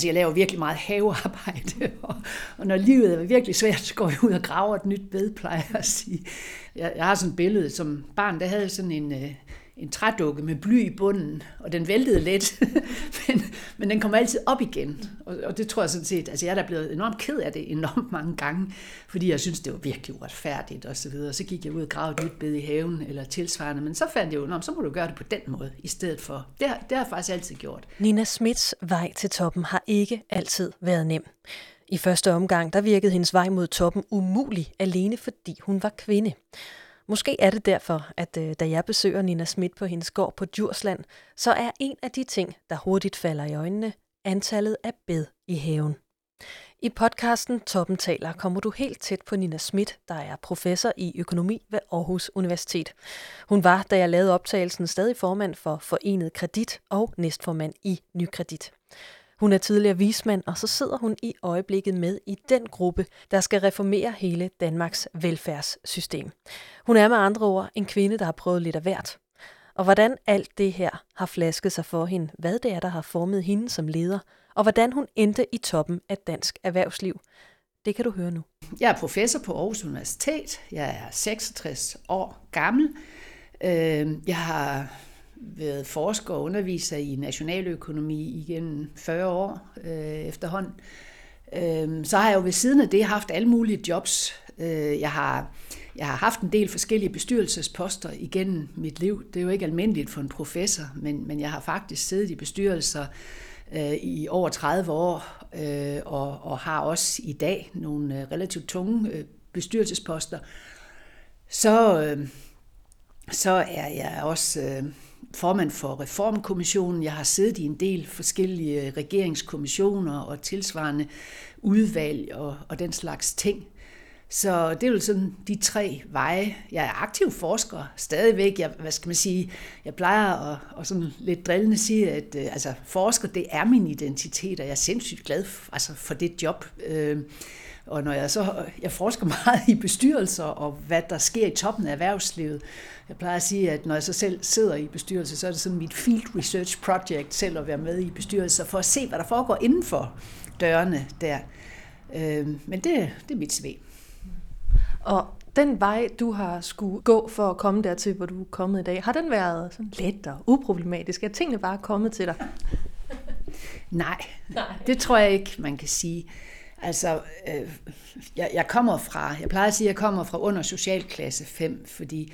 Altså jeg laver virkelig meget havearbejde, og, og når livet er virkelig svært, så går jeg ud og graver et nyt bed, plejer jeg at sige. Jeg, jeg har sådan et billede, som barn, der havde sådan en, øh, en trædukke med bly i bunden, og den væltede lidt, men, men den kom altid op igen. Og, og det tror jeg sådan set, altså jeg er da blevet enormt ked af det enormt mange gange, fordi jeg synes, det var virkelig uretfærdigt og så videre. Så gik jeg ud og gravede et nyt bed i haven eller tilsvarende, men så fandt jeg jo, så må du gøre det på den måde i stedet for. Det, har, det har jeg faktisk altid gjort. Nina Smits vej til toppen har ikke altid været nem. I første omgang, der virkede hendes vej mod toppen umulig, alene fordi hun var kvinde. Måske er det derfor, at øh, da jeg besøger Nina Schmidt på hendes gård på Djursland, så er en af de ting, der hurtigt falder i øjnene, antallet af bed i haven. I podcasten Toppen taler kommer du helt tæt på Nina Schmidt, der er professor i økonomi ved Aarhus Universitet. Hun var, da jeg lavede optagelsen, stadig formand for Forenet Kredit og næstformand i Nykredit. Hun er tidligere vismand, og så sidder hun i øjeblikket med i den gruppe, der skal reformere hele Danmarks velfærdssystem. Hun er med andre ord en kvinde, der har prøvet lidt af hvert. Og hvordan alt det her har flasket sig for hende, hvad det er, der har formet hende som leder, og hvordan hun endte i toppen af dansk erhvervsliv, det kan du høre nu. Jeg er professor på Aarhus Universitet. Jeg er 66 år gammel. Øh, jeg har været forsker og underviser i nationaløkonomi igennem 40 år øh, efterhånden. Øh, så har jeg jo ved siden af det haft alle mulige jobs. Øh, jeg har jeg har haft en del forskellige bestyrelsesposter igennem mit liv. Det er jo ikke almindeligt for en professor, men, men jeg har faktisk siddet i bestyrelser øh, i over 30 år, øh, og, og har også i dag nogle øh, relativt tunge øh, bestyrelsesposter. Så, øh, så er jeg også øh, formand for Reformkommissionen. Jeg har siddet i en del forskellige øh, regeringskommissioner og tilsvarende udvalg og, og den slags ting. Så det er jo sådan de tre veje. Jeg er aktiv forsker stadigvæk. Jeg, hvad skal man sige, jeg plejer at, at sådan lidt drillende sige, at øh, altså, forsker, det er min identitet, og jeg er sindssygt glad for, altså, for det job. Øh, og når jeg så, jeg forsker meget i bestyrelser og hvad der sker i toppen af erhvervslivet. Jeg plejer at sige, at når jeg så selv sidder i bestyrelse, så er det sådan mit field research project selv at være med i bestyrelser for at se, hvad der foregår inden for dørene der. Øh, men det, det er mit svag. Og den vej, du har skulle gå for at komme dertil, hvor du er kommet i dag, har den været sådan let og uproblematisk? Er tingene bare kommet til dig? Nej, Nej, det tror jeg ikke, man kan sige. Altså, øh, jeg, jeg kommer fra, jeg plejer at sige, at jeg kommer fra under socialklasse 5, fordi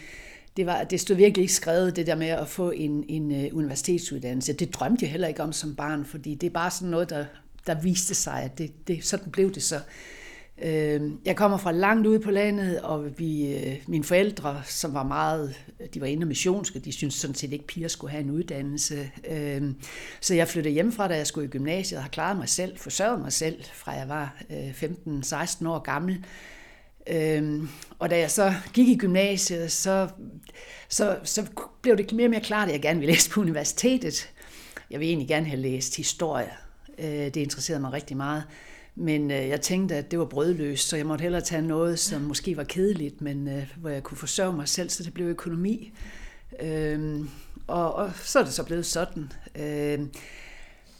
det, var, det stod virkelig ikke skrevet, det der med at få en, en uh, universitetsuddannelse. Det drømte jeg heller ikke om som barn, fordi det er bare sådan noget, der, der viste sig, at det, det, sådan blev det så. Øh, Øhm, jeg kommer fra langt ude på landet, og vi, øh, mine forældre, som var meget, de var inde missionske, de syntes sådan set ikke, at piger skulle have en uddannelse. Øhm, så jeg flyttede hjemmefra, da jeg skulle i gymnasiet, og har klaret mig selv, forsørget mig selv, fra jeg var øh, 15-16 år gammel. Øhm, og da jeg så gik i gymnasiet, så, så, så blev det mere og mere klart, at jeg gerne ville læse på universitetet. Jeg ville egentlig gerne have læst historie. Øh, det interesserede mig rigtig meget. Men øh, jeg tænkte, at det var brødløst, så jeg måtte hellere tage noget, som måske var kedeligt, men øh, hvor jeg kunne forsørge mig selv, så det blev økonomi. Øh, og, og så er det så blevet sådan. Øh,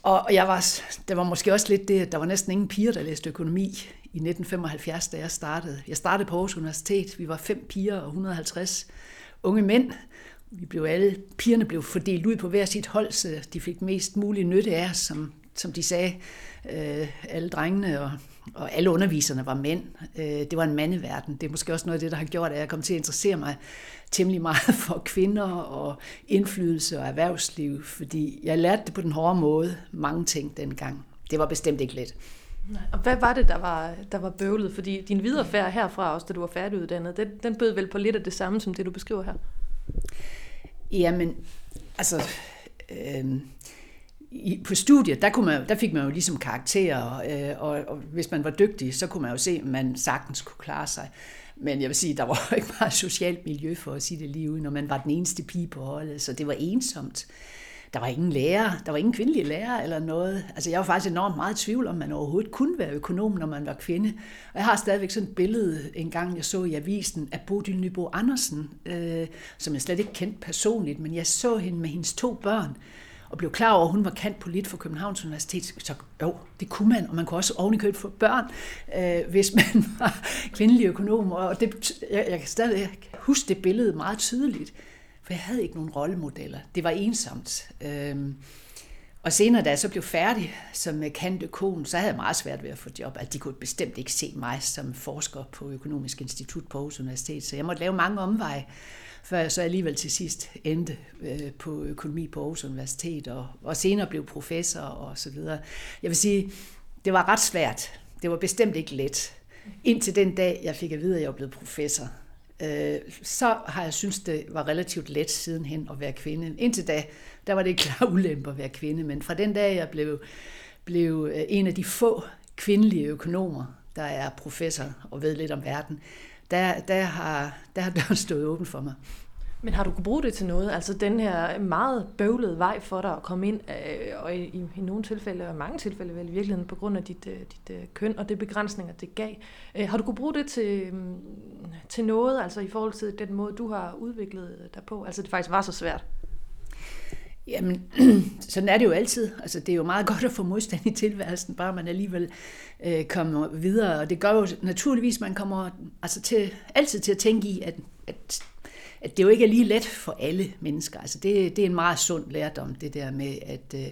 og jeg var, det var måske også lidt det, at der var næsten ingen piger, der læste økonomi i 1975, da jeg startede. Jeg startede på Aarhus Universitet. Vi var fem piger og 150 unge mænd. Vi blev alle, pigerne blev fordelt ud på hver sit hold, så de fik mest mulig nytte af os, som, som de sagde øh, alle drengene og, og alle underviserne var mænd. Øh, det var en mandeverden. Det er måske også noget af det, der har gjort, at jeg kom til at interessere mig temmelig meget for kvinder og indflydelse og erhvervsliv, fordi jeg lærte det på den hårde måde, mange ting dengang. Det var bestemt ikke let. Og hvad var det, der var, der var bøvlet? Fordi din viderefærd herfra, også da du var færdiguddannet, den, den bød vel på lidt af det samme, som det du beskriver her? Jamen, altså... Øh, i, på studiet, der, kunne man, der fik man jo ligesom karakterer, øh, og, og hvis man var dygtig, så kunne man jo se, at man sagtens kunne klare sig. Men jeg vil sige, der var ikke meget socialt miljø, for at sige det lige ud, når man var den eneste pige på holdet, så det var ensomt. Der var ingen lærer, der var ingen kvindelige lærer eller noget. Altså jeg var faktisk enormt meget i tvivl, om man overhovedet kunne være økonom, når man var kvinde. Og jeg har stadigvæk sådan et billede, en gang jeg så i avisen, af Bodil Nybo Andersen, øh, som jeg slet ikke kendte personligt, men jeg så hende med hendes to børn, og blev klar over, at hun var kant på lidt for Københavns Universitet, så jo, det kunne man, og man kunne også oven få børn, øh, hvis man var kvindelig økonom, og det, jeg, jeg kan stadig huske det billede meget tydeligt, for jeg havde ikke nogen rollemodeller. Det var ensomt. Øh, og senere, da jeg så blev færdig som øh, kandøkon, så havde jeg meget svært ved at få job. Altså, de kunne bestemt ikke se mig som forsker på Økonomisk Institut på Aarhus Universitet, så jeg måtte lave mange omveje, før jeg så alligevel til sidst endte øh, på økonomi på Aarhus Universitet, og, og senere blev professor og så videre. Jeg vil sige, det var ret svært. Det var bestemt ikke let. Indtil den dag, jeg fik at vide, at jeg var blevet professor øh, så har jeg synes det var relativt let sidenhen at være kvinde. Indtil da, der var det ikke klar ulempe at være kvinde, men fra den dag, jeg blev, blev øh, en af de få kvindelige økonomer, der er professor og ved lidt om verden, der, der, har, der har døren stået åben for mig. Men har du kunne bruge det til noget? Altså den her meget bøvlede vej for dig at komme ind, øh, og i, i, i nogle tilfælde, og mange tilfælde vel i virkeligheden, på grund af dit, øh, dit øh, køn og det begrænsninger, det gav. Øh, har du kunne bruge det til, mm, til noget, altså i forhold til den måde, du har udviklet dig på? Altså det faktisk var så svært? Jamen, sådan er det jo altid. Altså, det er jo meget godt at få modstand i tilværelsen, bare man alligevel øh, kommer videre. Og det gør jo naturligvis, man kommer altså til, altid til at tænke i, at, at at det jo ikke er lige let for alle mennesker. Altså det, det er en meget sund lærdom, det der med, at, øh,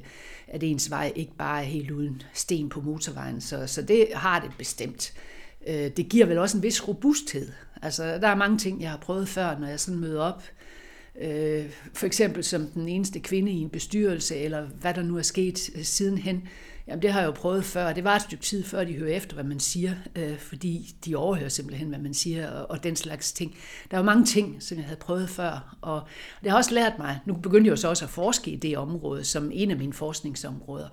at ens vej ikke bare er helt uden sten på motorvejen. Så, så det har det bestemt. Øh, det giver vel også en vis robusthed. Altså, der er mange ting, jeg har prøvet før, når jeg sådan møder op. Øh, for eksempel som den eneste kvinde i en bestyrelse, eller hvad der nu er sket øh, sidenhen. Jamen det har jeg jo prøvet før, det var et stykke tid før, de hører efter, hvad man siger, øh, fordi de overhører simpelthen, hvad man siger, og, og den slags ting. Der var mange ting, som jeg havde prøvet før, og det har også lært mig, nu begyndte jeg jo så også at forske i det område, som en af mine forskningsområder.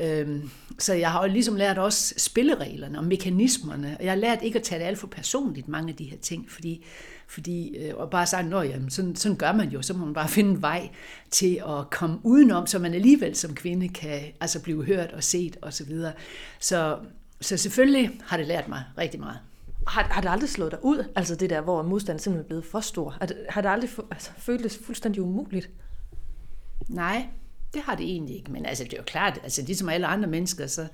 Øh, så jeg har jo ligesom lært også spillereglerne og mekanismerne, og jeg har lært ikke at tage det alt for personligt, mange af de her ting, fordi fordi, øh, og bare sagt, at sådan, sådan gør man jo, så må man bare finde en vej til at komme udenom, så man alligevel som kvinde kan altså blive hørt og set osv. Så, videre. så, så selvfølgelig har det lært mig rigtig meget. Har, har det aldrig slået dig ud, altså det der, hvor modstanden simpelthen er blevet for stor? Har det, har det aldrig altså, føltes fuldstændig umuligt? Nej, det har det egentlig ikke, men altså, det er jo klart, altså ligesom alle andre mennesker, så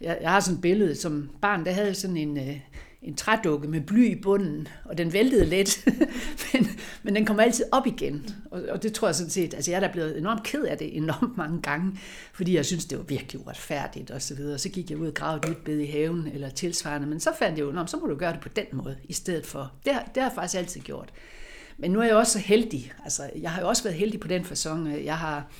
jeg, jeg har sådan et billede, som barn, der havde sådan en, øh, en trædukke med bly i bunden, og den væltede lidt, men, men den kom altid op igen. Og, og det tror jeg sådan set, altså jeg er da blevet enormt ked af det enormt mange gange, fordi jeg synes, det var virkelig uretfærdigt og så videre. Så gik jeg ud og gravede et nyt bed i haven eller tilsvarende, men så fandt jeg jo, så må du gøre det på den måde i stedet for. Det, det har jeg faktisk altid gjort. Men nu er jeg også så heldig, altså jeg har jo også været heldig på den fasong, jeg har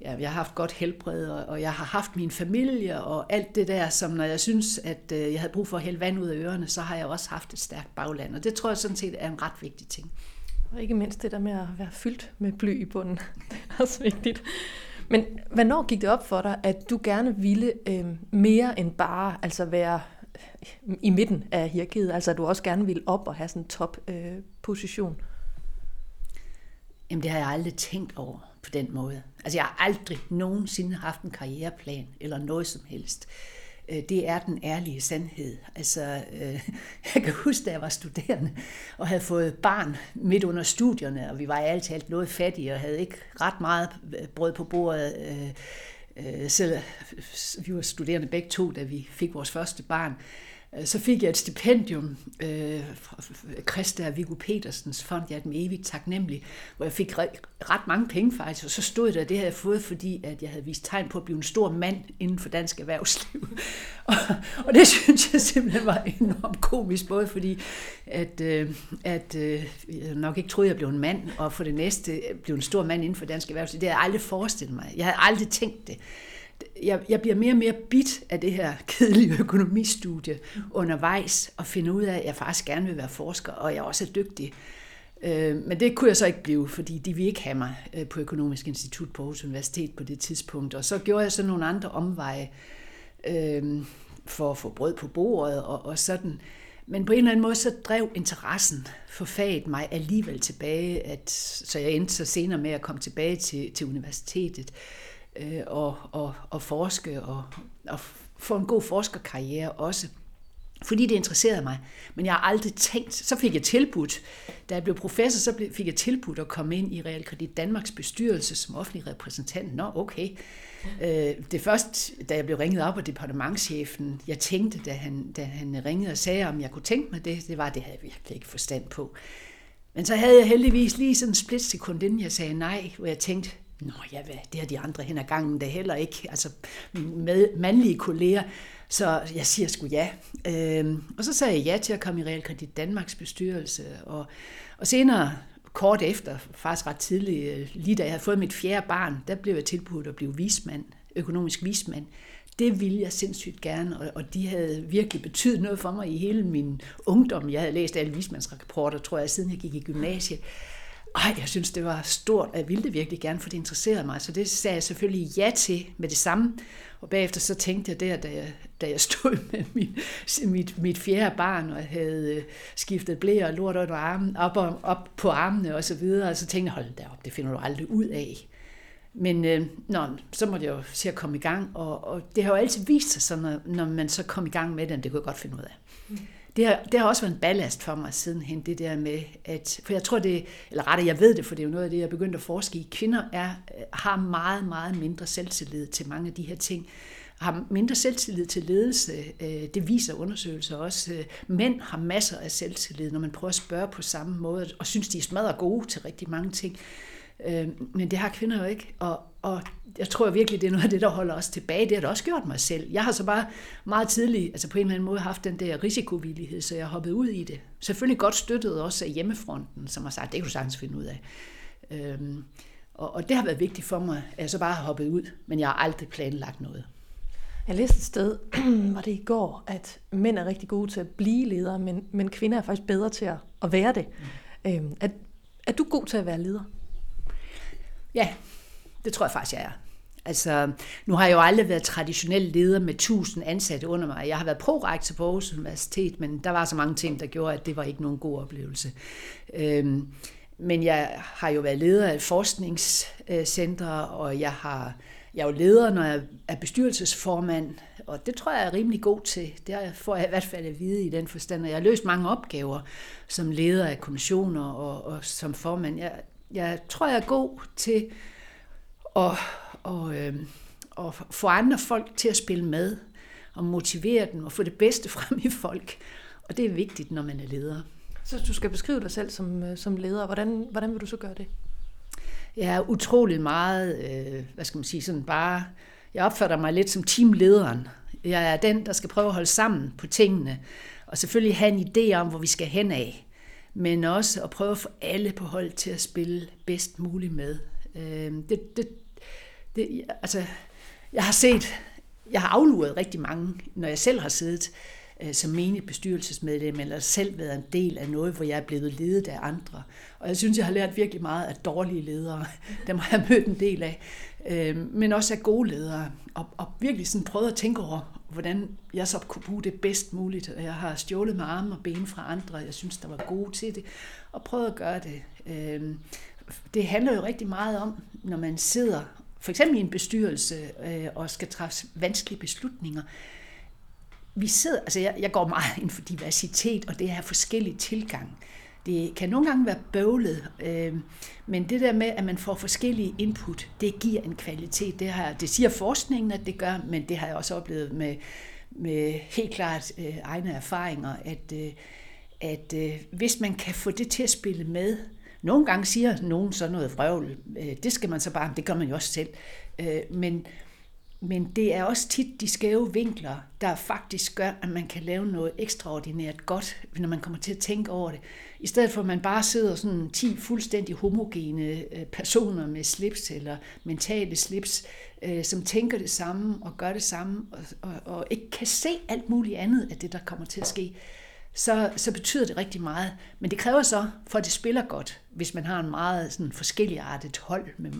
ja, jeg har haft godt helbred, og jeg har haft min familie og alt det der, som når jeg synes, at øh, jeg havde brug for at hælde vand ud af ørerne, så har jeg også haft et stærkt bagland, og det tror jeg sådan set er en ret vigtig ting. Og ikke mindst det der med at være fyldt med bly i bunden. Det er også vigtigt. Men hvornår gik det op for dig, at du gerne ville øh, mere end bare altså være i midten af hierarkiet, altså at du også gerne ville op og have sådan en top øh, position? Jamen det har jeg aldrig tænkt over på den måde. Altså jeg har aldrig nogensinde haft en karriereplan eller noget som helst. Øh, det er den ærlige sandhed. Altså, øh, jeg kan huske, da jeg var studerende og havde fået barn midt under studierne, og vi var alt alt noget fattige og havde ikke ret meget brød på bordet. Øh, øh selv øh, vi var studerende begge to, da vi fik vores første barn. Øh, Øh, så fik jeg et stipendium øh, fra Christa Viggo Petersens fond, jeg er dem evigt taknemmelig, hvor jeg fik ret mange penge faktisk, og så stod der, at det havde jeg fået, fordi at jeg havde vist tegn på at blive en stor mand inden for dansk erhvervsliv. og, og det synes jeg simpelthen var enormt komisk, både fordi, at, øh, at øh, jeg nok ikke troede, at jeg blev en mand, og for det næste øh, blev en stor mand inden for dansk erhvervsliv. Det havde jeg aldrig forestillet mig. Jeg havde aldrig tænkt det jeg, jeg bliver mere og mere bit af det her kedelige økonomistudie undervejs, og finder ud af, at jeg faktisk gerne vil være forsker, og jeg også er dygtig. Øh, men det kunne jeg så ikke blive, fordi de ville ikke have mig øh, på Økonomisk Institut på Aarhus Universitet på det tidspunkt. Og så gjorde jeg så nogle andre omveje øh, for at få brød på bordet og, og sådan. Men på en eller anden måde, så drev interessen for faget mig alligevel tilbage, at, så jeg endte så senere med at komme tilbage til, til universitetet øh, øh, og, og, og forske og, og få en god forskerkarriere også. fordi det interesserede mig. Men jeg har aldrig tænkt, så fik jeg tilbudt, da jeg blev professor, så fik jeg tilbudt at komme ind i Realkredit Danmarks bestyrelse som offentlig repræsentant. Nå, okay. Øh, det først, da jeg blev ringet op af departementschefen, jeg tænkte, da han, da han ringede og sagde, om jeg kunne tænke mig det, det var, det havde jeg virkelig ikke forstand på. Men så havde jeg heldigvis lige sådan en splitsekund, inden jeg sagde nej, hvor jeg tænkte, Nå ja, hvad, det har de andre hen ad gangen da heller ikke. Altså med mandlige kolleger. Så jeg siger sgu ja. Øhm, og så sagde jeg ja til at komme i Realkredit Danmarks bestyrelse. Og, og senere, kort efter, faktisk ret tidligt, øh, lige da jeg havde fået mit fjerde barn, der blev jeg tilbudt at blive vismand, økonomisk vismand. Det ville jeg sindssygt gerne, og, og de havde virkelig betydet noget for mig i hele min ungdom. Jeg havde læst alle vismandsrapporter, tror jeg, siden jeg gik i gymnasiet. Ej, jeg synes, det var stort, og jeg ville det virkelig gerne, for det interesserede mig. Så det sagde jeg selvfølgelig ja til med det samme. Og bagefter så tænkte jeg der, da jeg, da jeg stod med min, mit, mit fjerde barn, og havde øh, skiftet blære og lort op, armen, op, op på armene og så videre, og så tænkte jeg, hold da op, det finder du aldrig ud af. Men øh, nå, så måtte jeg jo se at komme i gang, og, og det har jo altid vist sig, så når, når man så kom i gang med det, det kunne jeg godt finde ud af. Mm det har, det har også været en ballast for mig sidenhen, det der med, at, for jeg tror det, eller rettere, jeg ved det, for det er jo noget af det, jeg begyndte at forske i. Kvinder er, øh, har meget, meget mindre selvtillid til mange af de her ting har mindre selvtillid til ledelse. Øh, det viser undersøgelser også. Øh, mænd har masser af selvtillid, når man prøver at spørge på samme måde, og synes, de er smadret gode til rigtig mange ting. Men det har kvinder jo ikke, og, og jeg tror virkelig, det er noget af det, der holder os tilbage. Det har det også gjort mig selv. Jeg har så bare meget tidligt, altså på en eller anden måde, haft den der risikovillighed, så jeg hoppet ud i det. Selvfølgelig godt støttet også af hjemmefronten, som har sagt, det kan du sagtens finde ud af. Øhm, og, og det har været vigtigt for mig, at jeg så bare har hoppet ud, men jeg har aldrig planlagt noget. Jeg læste et sted, var det i går, at mænd er rigtig gode til at blive ledere, men, men kvinder er faktisk bedre til at, at være det. Mm. Øhm, er, er du god til at være leder? Ja, det tror jeg faktisk, jeg er. Altså, nu har jeg jo aldrig været traditionel leder med tusind ansatte under mig. Jeg har været prorektor på Aarhus Universitet, men der var så mange ting, der gjorde, at det var ikke nogen god oplevelse. Øhm, men jeg har jo været leder af forskningscentre, og jeg har jeg er jo leder, når jeg er bestyrelsesformand, og det tror jeg er rimelig god til. Det får jeg i hvert fald at vide i den forstand, jeg har løst mange opgaver som leder af kommissioner og, og som formand. Jeg, jeg tror, jeg er god til at, og, øh, og få andre folk til at spille med, og motivere dem, og få det bedste frem i folk. Og det er vigtigt, når man er leder. Så du skal beskrive dig selv som, øh, som leder. Hvordan, hvordan vil du så gøre det? Jeg er utrolig meget, øh, hvad skal man sige, sådan bare, jeg opfatter mig lidt som teamlederen. Jeg er den, der skal prøve at holde sammen på tingene, og selvfølgelig have en idé om, hvor vi skal hen af, men også at prøve at få alle på hold til at spille bedst muligt med. Øh, det, det, det, altså, jeg har set, jeg har afluret rigtig mange, når jeg selv har siddet øh, som menig bestyrelsesmedlem, eller selv været en del af noget, hvor jeg er blevet ledet af andre. Og jeg synes, jeg har lært virkelig meget af dårlige ledere. Dem har jeg mødt en del af. Øh, men også af gode ledere. Og, og virkelig sådan prøvet at tænke over, hvordan jeg så kunne bruge det bedst muligt. Og jeg har stjålet med arme og ben fra andre, jeg synes, der var gode til det. Og prøvet at gøre det. Øh, det handler jo rigtig meget om, når man sidder for eksempel i en bestyrelse øh, og skal træffe vanskelige beslutninger. Vi sidder, altså jeg, jeg går meget ind for diversitet og det her forskellige tilgang. Det kan nogle gange være bøvlet, øh, men det der med, at man får forskellige input, det giver en kvalitet. Det, har, det siger forskningen, at det gør, men det har jeg også oplevet med, med helt klart øh, egne erfaringer, at, øh, at øh, hvis man kan få det til at spille med, nogle gange siger nogen sådan noget vrøvl. Øh, det skal man så bare, det gør man jo også selv. Øh, men, men det er også tit de skæve vinkler, der faktisk gør, at man kan lave noget ekstraordinært godt, når man kommer til at tænke over det. I stedet for, at man bare sidder sådan 10 fuldstændig homogene øh, personer med slips eller mentale slips, som tænker det samme og gør det samme, og, og, og ikke kan se alt muligt andet af det, der kommer til at ske så, så betyder det rigtig meget. Men det kræver så, for at det spiller godt, hvis man har en meget sådan forskelligartet hold med,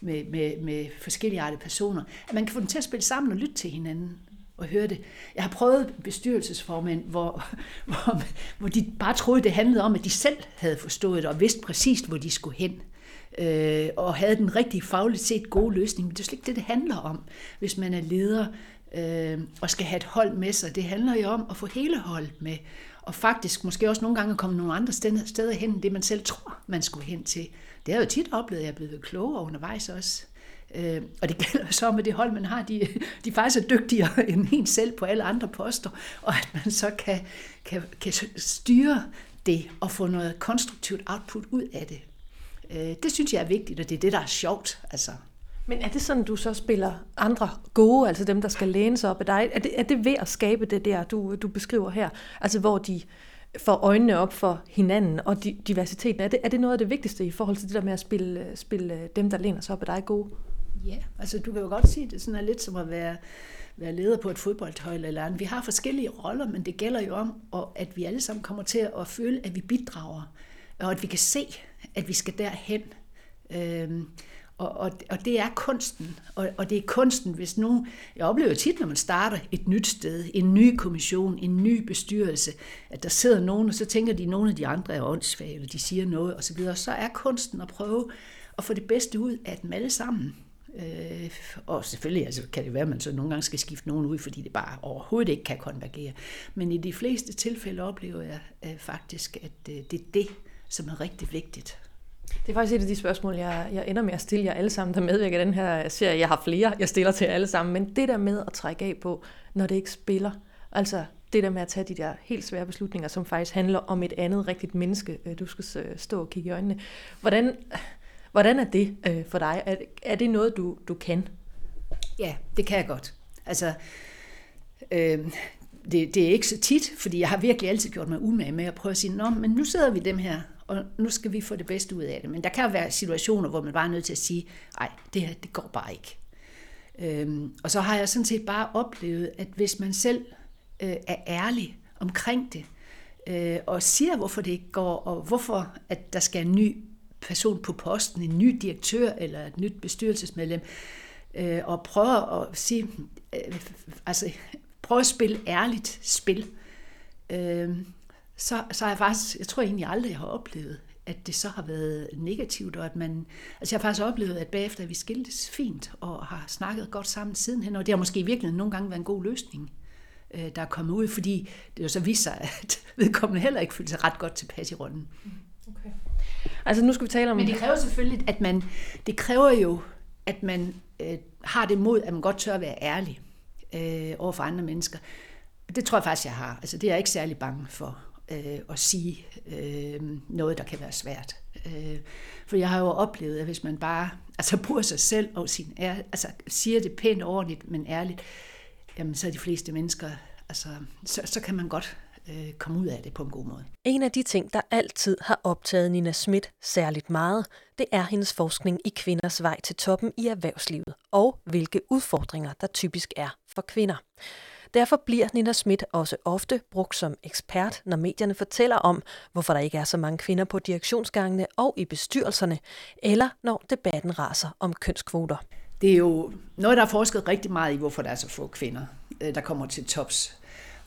med, med, med forskelligartede personer, at man kan få dem til at spille sammen og lytte til hinanden og høre det. Jeg har prøvet bestyrelsesformænd, hvor, hvor, hvor de bare troede, det handlede om, at de selv havde forstået det og vidste præcist, hvor de skulle hen øh, og havde den rigtige fagligt set gode løsning. Men det er slet ikke det, det handler om, hvis man er leder. øh, og skal have et hold med sig. Det handler jo om at få hele holdet med, og faktisk måske også nogle gange komme nogle andre steder hen, end det man selv tror, man skulle hen til. Det har jeg jo tit oplevet, at jeg er blevet klogere undervejs også. Øh, og det gælder så med det hold, man har. De, de faktisk er dygtigere end en selv på alle andre poster, og at man så kan, kan, kan styre det og få noget konstruktivt output ud af det. Øh, det synes jeg er vigtigt, og det er det, der er sjovt. Altså. Men er det sådan, du så spiller andre gode, altså dem, der skal læne sig op af dig? Er det, er det ved at skabe det der, du, du beskriver her? Altså hvor de får øjnene op for hinanden og diversiteten. Er det, er det noget af det vigtigste i forhold til det der med at spille, spille øh, dem, der læner sig op af dig gode? Ja, altså du kan jo godt sige, at det sådan er lidt som at være, være leder på et fodboldhold eller andet. Vi har forskellige roller, men det gælder jo om, at vi alle sammen kommer til at føle, at vi bidrager, og at vi kan se, at vi skal derhen. Øhm, og, og, og det er kunsten. Og, og det er kunsten, hvis nu... Jeg oplever tit, når man starter et nyt sted, en ny kommission, en ny bestyrelse, at der sidder nogen, og så tænker de, at nogle af de andre er åndssvage, eller de siger noget osv. Så, så er kunsten at prøve at få det bedste ud af dem alle sammen. Øh, og selvfølgelig altså, kan det være, at man så nogle gange skal skifte nogen ud, fordi det bare overhovedet ikke kan konvergere. Men i de fleste tilfælde oplever jeg øh, faktisk, at øh, det er det, som er rigtig vigtigt. Det er faktisk et af de spørgsmål, jeg, jeg ender med at stille jer alle sammen, der medvirker i den her serie. Jeg har flere, jeg stiller til alle sammen, men det der med at trække af på, når det ikke spiller, altså det der med at tage de der helt svære beslutninger, som faktisk handler om et andet rigtigt menneske, øh, du skal øh, stå og kigge i øjnene. Hvordan, hvordan er det øh, for dig? Er, er det noget, du, du kan? Ja, det kan jeg godt. Altså, øh, det, det er ikke så tit, fordi jeg har virkelig altid gjort mig umage med at prøve at sige, Nå, men nu sidder vi dem her og nu skal vi få det bedste ud af det. Men der kan jo være situationer, hvor man bare er nødt til at sige, nej, det her, det går bare ikke. Øhm, og så har jeg sådan set bare oplevet, at hvis man selv øh, er ærlig omkring det, øh, og siger, hvorfor det ikke går, og hvorfor at der skal en ny person på posten, en ny direktør eller et nyt bestyrelsesmedlem, øh, og prøver at sige, øh, altså prøve at spille ærligt spil. Øh, så, så har jeg faktisk, jeg tror egentlig aldrig, jeg har oplevet, at det så har været negativt, og at man, altså jeg har faktisk oplevet, at bagefter at vi skiltes fint, og har snakket godt sammen sidenhen, og det har måske virkelig nogle gange været en god løsning, øh, der er kommet ud, fordi det jo så viser sig, at vedkommende heller ikke føler sig ret godt tilpas i rollen. Mm, okay. Altså nu skal vi tale om... Men det kræver selvfølgelig, at man, det kræver jo, at man øh, har det mod, at man godt tør at være ærlig øh, over for andre mennesker. Det tror jeg faktisk, jeg har. Altså det er jeg ikke særlig bange for øh, at sige øh, noget, der kan være svært. Øh, for jeg har jo oplevet, at hvis man bare altså, bruger sig selv og sin ær, altså, siger det pænt ordentligt, men ærligt, jamen, så er de fleste mennesker, altså, så, så kan man godt øh, komme ud af det på en god måde. En af de ting, der altid har optaget Nina Schmidt særligt meget, det er hendes forskning i kvinders vej til toppen i erhvervslivet, og hvilke udfordringer der typisk er for kvinder. Derfor bliver Nina Schmidt også ofte brugt som ekspert, når medierne fortæller om, hvorfor der ikke er så mange kvinder på direktionsgangene og i bestyrelserne, eller når debatten raser om kønskvoter. Det er jo noget, der er forsket rigtig meget i, hvorfor der er så få kvinder, øh, der kommer til tops.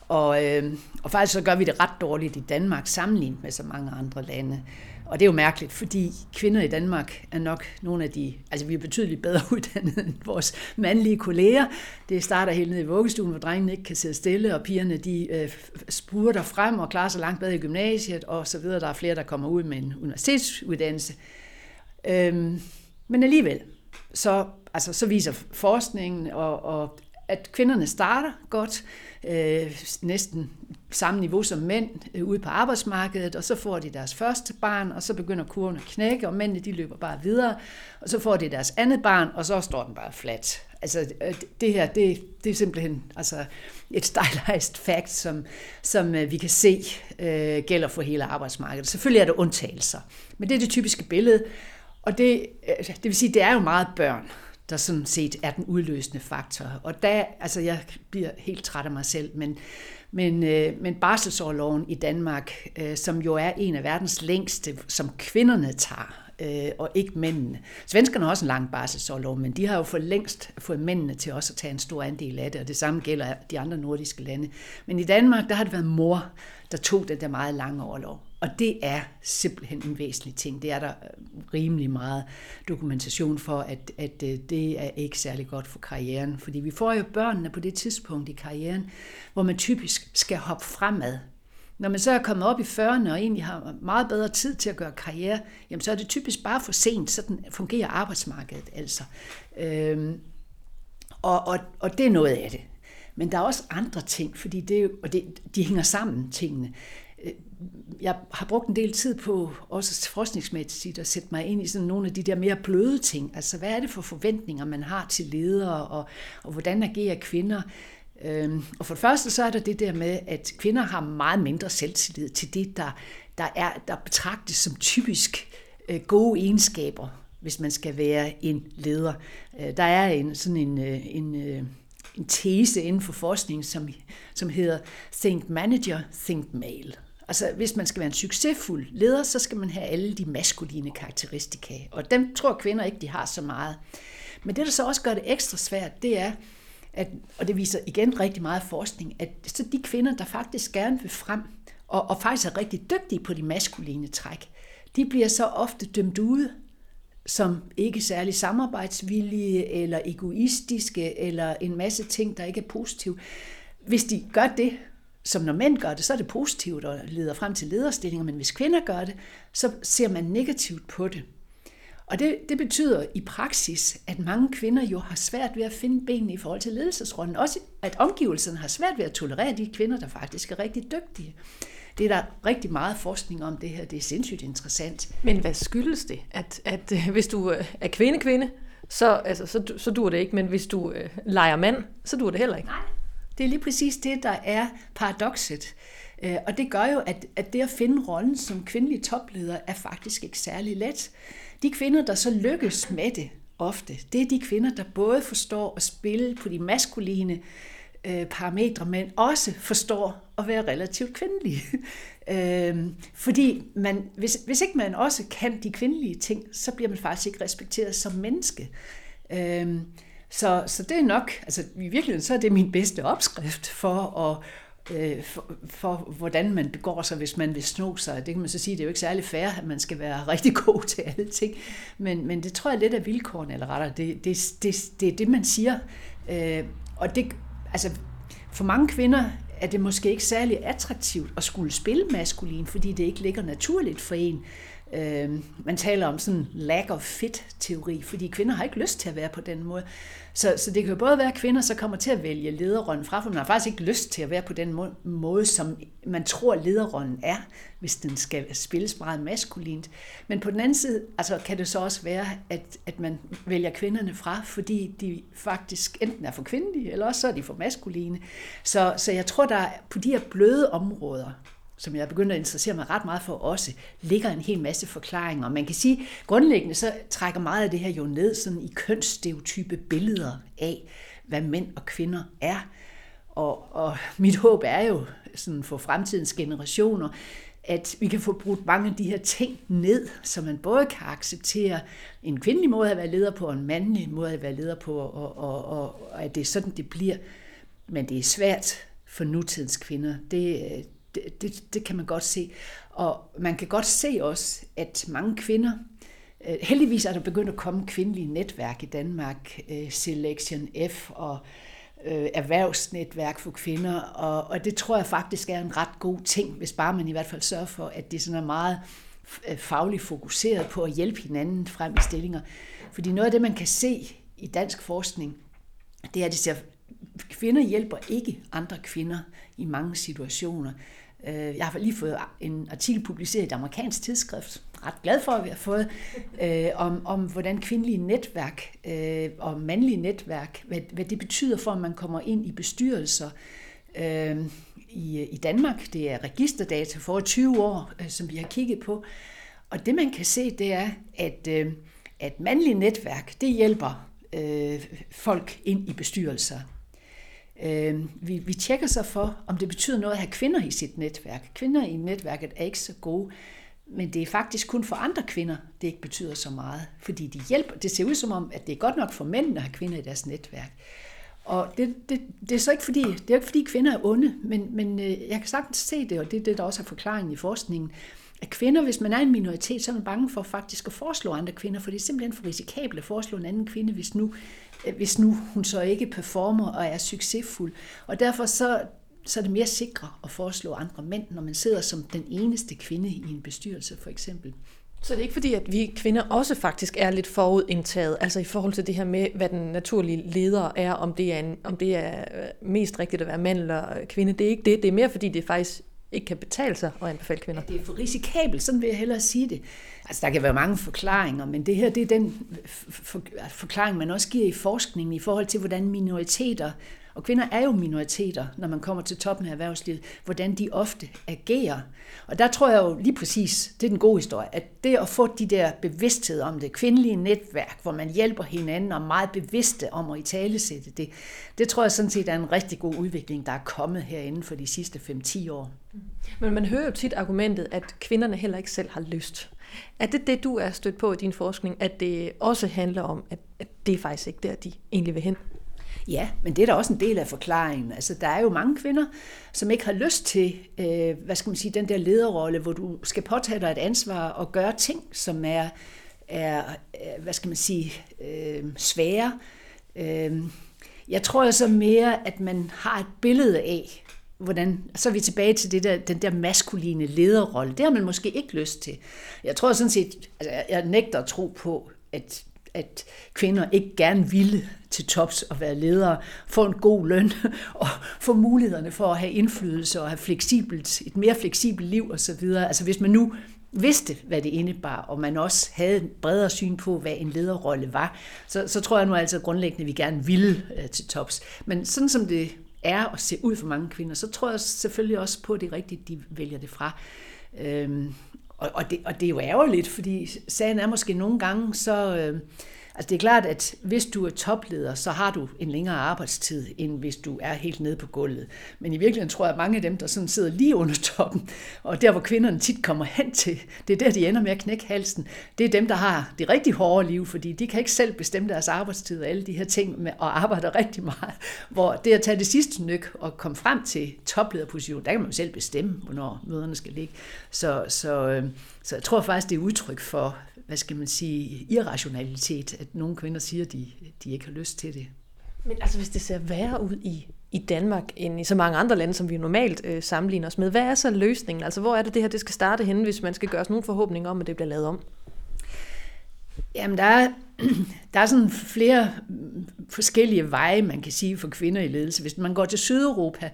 Og, øh, og faktisk så gør vi det ret dårligt i Danmark sammenlignet med så mange andre lande. Og det er jo mærkeligt, fordi kvinder i Danmark er nok nogle af de, altså vi er betydeligt bedre uddannet end vores mandlige kolleger. Det starter helt ned i vuggestuen, hvor drengene ikke kan sidde stille, og pigerne de øh, spurter frem og klarer sig langt bedre i gymnasiet, og så videre. Der er flere, der kommer ud med en universitetsuddannelse. Øhm, men alligevel, så, altså, så viser forskningen og, og at kvinderne starter godt, øh, næsten samme niveau som mænd øh, ude på arbejdsmarkedet, og så får de deres første barn, og så begynder kurven at knække, og mændene de løber bare videre, og så får de deres andet barn, og så står den bare flat. Altså øh, det her, det, det er simpelthen altså, et stylized fact, som, som øh, vi kan se øh, gælder for hele arbejdsmarkedet. Selvfølgelig er der undtagelser, men det er det typiske billede, og det, øh, det vil sige, det er jo meget børn, der sådan set er den udløsende faktor. Og der, altså jeg bliver helt træt af mig selv, men, men, øh, men barselsårloven i Danmark, øh, som jo er en af verdens længste, som kvinderne tager, øh, og ikke mændene. Svenskerne har også en lang barselsårlov, men de har jo for længst fået mændene til også at tage en stor andel af det, og det samme gælder de andre nordiske lande. Men i Danmark, der har det været mor, der tog den der meget lange overlov. Og det er simpelthen en væsentlig ting. Det er der øh, rimelig meget dokumentation for, at, at øh, det er ikke særlig godt for karrieren. Fordi vi får jo børnene på det tidspunkt i karrieren, hvor man typisk skal hoppe fremad. Når man så er kommet op i 40'erne og egentlig har meget bedre tid til at gøre karriere, jamen så er det typisk bare for sent, sådan fungerer arbejdsmarkedet altså. Øhm, og, og, og det er noget af det. Men der er også andre ting, fordi det, og det, de hænger sammen, tingene. Jeg har brugt en del tid på, også forskningsmæssigt, at sætte mig ind i sådan nogle af de der mere bløde ting. Altså, hvad er det for forventninger, man har til ledere, og, og hvordan agerer kvinder? Øhm, og for det første, så er der det der med, at kvinder har meget mindre selvtillid til det, der, der, er, der betragtes som typisk øh, gode egenskaber, hvis man skal være en leder. Øh, der er en sådan en, øh, en, en en tese inden for forskning, som, som hedder Think Manager, Think Male. Altså, hvis man skal være en succesfuld leder, så skal man have alle de maskuline karakteristika, og dem tror kvinder ikke, de har så meget. Men det, der så også gør det ekstra svært, det er, at, og det viser igen rigtig meget forskning, at så de kvinder, der faktisk gerne vil frem, og, og faktisk er rigtig dygtige på de maskuline træk, de bliver så ofte dømt ude som ikke særlig samarbejdsvillige eller egoistiske eller en masse ting, der ikke er positive. Hvis de gør det, som når mænd gør det, så er det positivt og leder frem til lederstillinger, men hvis kvinder gør det, så ser man negativt på det. Og det, det betyder i praksis, at mange kvinder jo har svært ved at finde benene i forhold til ledelsesrollen. Også at omgivelserne har svært ved at tolerere de kvinder, der faktisk er rigtig dygtige. Det er der rigtig meget forskning om det her. Det er sindssygt interessant. Men hvad skyldes det? At, at øh, hvis du øh, er kvinde-kvinde, så, altså, så, så dur det ikke, men hvis du øh, leger mand, så dur det heller ikke. Nej, det er lige præcis det, der er paradokset. Øh, og det gør jo, at, at det at finde rollen som kvindelig topleder er faktisk ikke særlig let. De kvinder, der så lykkes med det ofte, det er de kvinder, der både forstår at spille på de maskuline øh, parametre, men også forstår at være relativt kvindelig. øh, fordi man, hvis, hvis ikke man også kan de kvindelige ting, så bliver man faktisk ikke respekteret som menneske. Øh, så, så det er nok, altså i virkeligheden så er det min bedste opskrift for at øh, for, for, hvordan man begår sig, hvis man vil sno sig. Det kan man så sige, det er jo ikke særlig fair, at man skal være rigtig god til alle ting. Men, men det tror jeg lidt af vilkårene, eller rettere, det, det, det, det er det, man siger. Øh, og det, altså, for mange kvinder er det måske ikke særlig attraktivt at skulle spille maskulin, fordi det ikke ligger naturligt for en. Øh, man taler om sådan lack of fit-teori, fordi kvinder har ikke lyst til at være på den måde. Så, så det kan jo både være kvinder, så kommer til at vælge lederrollen fra, for man har faktisk ikke lyst til at være på den måde, som man tror lederrollen er, hvis den skal spilles meget maskulint. Men på den anden side altså, kan det så også være, at, at man vælger kvinderne fra, fordi de faktisk enten er for kvindelige, eller også så er de for maskuline. Så, så jeg tror, der på de her bløde områder, som jeg er begyndt at interessere mig ret meget for også, ligger en hel masse forklaringer. Man kan sige, grundlæggende så trækker meget af det her jo ned sådan i kønsstereotype billeder af, hvad mænd og kvinder er. Og, og mit håb er jo sådan for fremtidens generationer, at vi kan få brudt mange af de her ting ned, så man både kan acceptere en kvindelig måde at være leder på, og en mandlig måde at være leder på, og, og, og, og at det er sådan, det bliver. Men det er svært for nutidens kvinder. Det, øh, det, det, det kan man godt se. Og man kan godt se også, at mange kvinder, øh, heldigvis er der begyndt at komme kvindelige netværk i Danmark, øh, Selection F og øh, erhvervsnetværk for kvinder, og, og det tror jeg faktisk er en ret god ting, hvis bare man i hvert fald sørger for, at det sådan er meget øh, fagligt fokuseret på at hjælpe hinanden frem i stillinger. Fordi noget af det, man kan se i dansk forskning, det er, at det ser, kvinder hjælper ikke andre kvinder i mange situationer. Øh, jeg har lige fået en artikel publiceret i et amerikansk tidsskrift, ret glad for at vi har fået, øh, om, om hvordan kvindelige netværk øh, og mandlige netværk, hvad, hvad det betyder for, at man kommer ind i bestyrelser øh, i, i Danmark. Det er registerdata for 20 år, øh, som vi har kigget på. Og det man kan se, det er, at, øh, at mandlige netværk, det hjælper øh, folk ind i bestyrelser. Øh, vi, vi tjekker så for, om det betyder noget at have kvinder i sit netværk. Kvinder i netværket er ikke så gode. men det er faktisk kun for andre kvinder, det ikke betyder så meget. Fordi de hjælper. Det ser ud som om, at det er godt nok for mænd at have kvinder i deres netværk. Og det, det, det er så ikke fordi, det er ikke fordi kvinder er onde, men, men øh, jeg kan sagtens se det, og det er det, der også er forklaringen i forskningen, at kvinder, hvis man er en minoritet, så er man bange for faktisk at foreslå andre kvinder, for det er simpelthen for risikabelt at foreslå en anden kvinde, hvis nu, øh, hvis nu hun så ikke performer og er succesfuld. Og derfor så, så er det mere sikre at foreslå andre mænd, når man sidder som den eneste kvinde i en bestyrelse for eksempel. Så det er ikke fordi, at vi kvinder også faktisk er lidt forudindtaget, altså i forhold til det her med, hvad den naturlige leder er, om det er, en, om det er øh, mest rigtigt at være mand eller kvinde. Det er ikke det. Det er mere fordi, det faktisk ikke kan betale sig at anbefale kvinder. Ja, det er for risikabelt, sådan vil jeg hellere sige det. Altså, der kan være mange forklaringer, men det her det er den forklaring, man også giver i forskningen i forhold til, hvordan minoriteter og kvinder er jo minoriteter, når man kommer til toppen af erhvervslivet, hvordan de ofte agerer. Og der tror jeg jo lige præcis, det er den gode historie, at det at få de der bevidsthed om det, kvindelige netværk, hvor man hjælper hinanden og er meget bevidste om at i talesætte det, det tror jeg sådan set er en rigtig god udvikling, der er kommet herinde for de sidste 5-10 år. Men man hører jo tit argumentet, at kvinderne heller ikke selv har lyst. Er det det, du er stødt på i din forskning, at det også handler om, at, at det er faktisk ikke der, de egentlig vil hen? Ja, men det er da også en del af forklaringen. Altså, der er jo mange kvinder, som ikke har lyst til, øh, hvad skal man sige, den der lederrolle, hvor du skal påtage dig et ansvar og gøre ting, som er, er øh, hvad skal man sige, øh, svære. Øh, jeg tror så mere, at man har et billede af, hvordan, så er vi tilbage til det der, den der maskuline lederrolle. Det har man måske ikke lyst til. Jeg tror sådan set, altså jeg nægter at tro på, at at kvinder ikke gerne ville til tops og være ledere, få en god løn og få mulighederne for at have indflydelse og have fleksibelt, et mere fleksibelt liv osv. Altså hvis man nu vidste, hvad det indebar, og man også havde et bredere syn på, hvad en lederrolle var, så, så tror jeg nu altså grundlæggende, at vi gerne ville øh, til tops. Men sådan som det er og se ud for mange kvinder, så tror jeg selvfølgelig også på, at det er rigtigt, de vælger det fra. Øhm, og, og, det, og det er jo ærgerligt, fordi sagen er måske nogle gange så... Øh, Altså det er klart, at hvis du er topleder, så har du en længere arbejdstid, end hvis du er helt nede på gulvet. Men i virkeligheden tror jeg, at mange af dem, der sådan sidder lige under toppen, og der hvor kvinderne tit kommer hen til, det er der, de ender med at knække halsen. Det er dem, der har det rigtig hårde liv, fordi de kan ikke selv bestemme deres arbejdstid og alle de her ting, med, og arbejder rigtig meget. Hvor det at tage det sidste nyk og komme frem til toplederposition, der kan man jo selv bestemme, hvornår møderne skal ligge. Så, så, øhm, så jeg tror faktisk, det er udtryk for, hvad skal man sige, irrationalitet, at nogle kvinder siger, at de, de ikke har lyst til det. Men altså, hvis det ser værre ud i, i Danmark end i så mange andre lande, som vi normalt øh, sammenligner os med, hvad er så løsningen? Altså, hvor er det det her, det skal starte henne, hvis man skal gøre os nogle forhåbninger om, at det bliver lavet om? Jamen, der er, der er sådan flere forskellige veje, man kan sige for kvinder i ledelse. Hvis man går til Sydeuropa,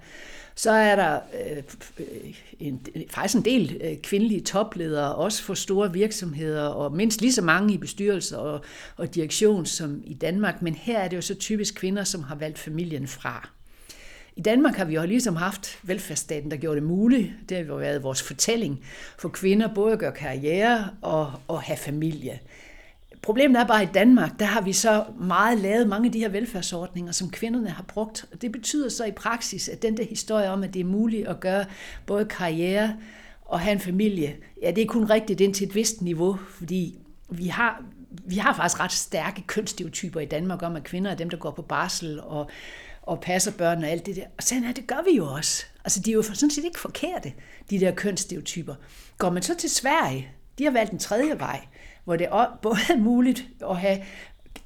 så er der øh, øh, en, faktisk en del øh, kvindelige topledere, også for store virksomheder, og mindst lige så mange i bestyrelser og, og direktion som i Danmark. Men her er det jo så typisk kvinder, som har valgt familien fra. I Danmark har vi jo ligesom haft velfærdsstaten, der gjorde det muligt. Det har jo været vores fortælling for kvinder, både at gøre karriere og, og have familie. Problemet er bare, at i Danmark, der har vi så meget lavet mange af de her velfærdsordninger, som kvinderne har brugt. Og det betyder så i praksis, at den der historie om, at det er muligt at gøre både karriere og have en familie, ja, det er kun rigtigt indtil et vist niveau, fordi vi har, vi har faktisk ret stærke kønsstereotyper i Danmark om, at kvinder er dem, der går på barsel og, og passer børn og alt det der. Og sådan er det gør vi jo også. Altså, de er jo sådan set ikke forkerte, de der kønsstereotyper. Går man så til Sverige, de har valgt en tredje vej, hvor det både er muligt at have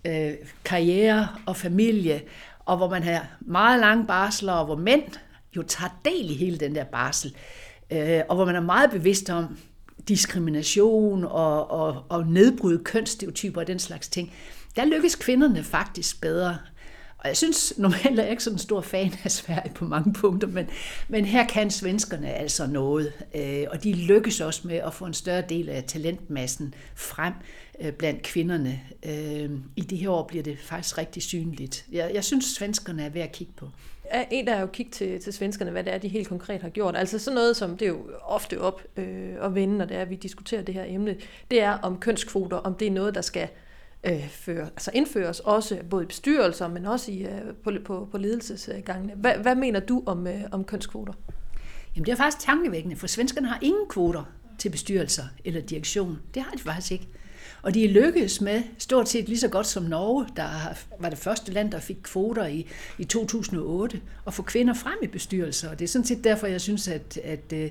øh, karriere og familie, og hvor man har meget lange barsler, og hvor mænd jo tager del i hele den der barsel, øh, og hvor man er meget bevidst om diskrimination og, og, og nedbryde kønsstereotyper og den slags ting. Der lykkes kvinderne faktisk bedre. Og jeg synes normalt er jeg ikke sådan en stor fan af Sverige på mange punkter, men, men her kan svenskerne altså noget. Øh, og de lykkes også med at få en større del af talentmassen frem øh, blandt kvinderne. Øh, I det her år bliver det faktisk rigtig synligt. Jeg, jeg synes, svenskerne er værd at kigge på. En, der er jo kigge til, til svenskerne, hvad det er, de helt konkret har gjort. Altså sådan noget, som det er jo ofte op øh, at vende, når det er, at vi diskuterer det her emne, det er om kønskvoter, om det er noget, der skal øh, Øh, føre, altså indføres også både i bestyrelser, men også i, øh, på, på, på ledelsesgangene. Hvad, hvad mener du om, øh, om kønskvoter? Jamen det er faktisk tankevækkende, for svenskerne har ingen kvoter til bestyrelser eller direktion. Det har de faktisk ikke. Og de er lykkedes med, stort set lige så godt som Norge, der var det første land, der fik kvoter i, i 2008, at få kvinder frem i bestyrelser. Og det er sådan set derfor, jeg synes, at, at, øh,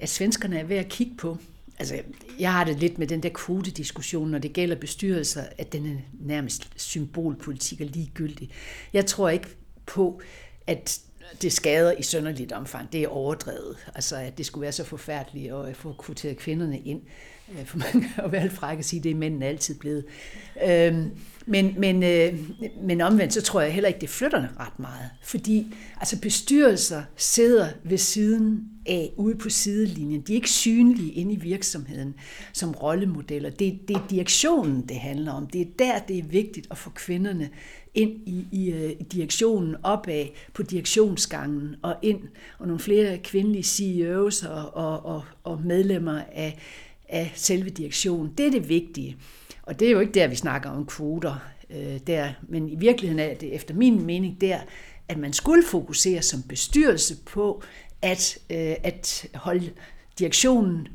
at svenskerne er ved at kigge på. Altså, jeg har det lidt med den der kvotediskussion, når det gælder bestyrelser, at den er nærmest symbolpolitik og ligegyldig. Jeg tror ikke på, at det skader i sønderligt omfang. Det er overdrevet. Altså, at det skulle være så forfærdeligt at øh, få kvoteret kvinderne ind. Øh, for man kan jo være fræk at sige, at det er mændene altid blevet. Øhm, men, men, øh, men omvendt, så tror jeg heller ikke, det flytter ret meget. Fordi altså bestyrelser sidder ved siden af, ude på sidelinjen. De er ikke synlige inde i virksomheden som rollemodeller. Det, det er direktionen, det handler om. Det er der, det er vigtigt at få kvinderne ind i, i, øh, i direktionen, opad på direktionsgangen og ind, og nogle flere kvindelige CEOs og, og, og, og medlemmer af, af selve direktionen. Det er det vigtige. Og det er jo ikke der, vi snakker om kvoter øh, der, men i virkeligheden er det efter min mening der, at man skulle fokusere som bestyrelse på at, øh, at holde direktionen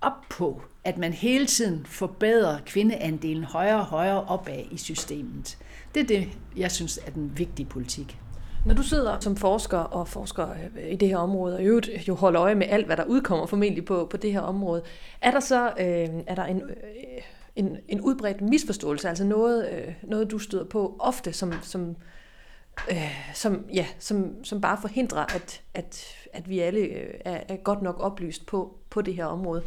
op på, at man hele tiden forbedrer kvindeandelen højere og højere opad i systemet. Det er det, jeg synes er den vigtige politik. Når du sidder som forsker og forsker øh, i det her område, og i øvrigt jo holder øje med alt, hvad der udkommer formentlig på, på det her område, er der så øh, er der en, øh, en, en udbredt misforståelse, altså noget, øh, noget du støder på ofte, som, som, øh, som, ja, som, som bare forhindrer, at, at, at vi alle øh, er, er godt nok oplyst på, på det her område?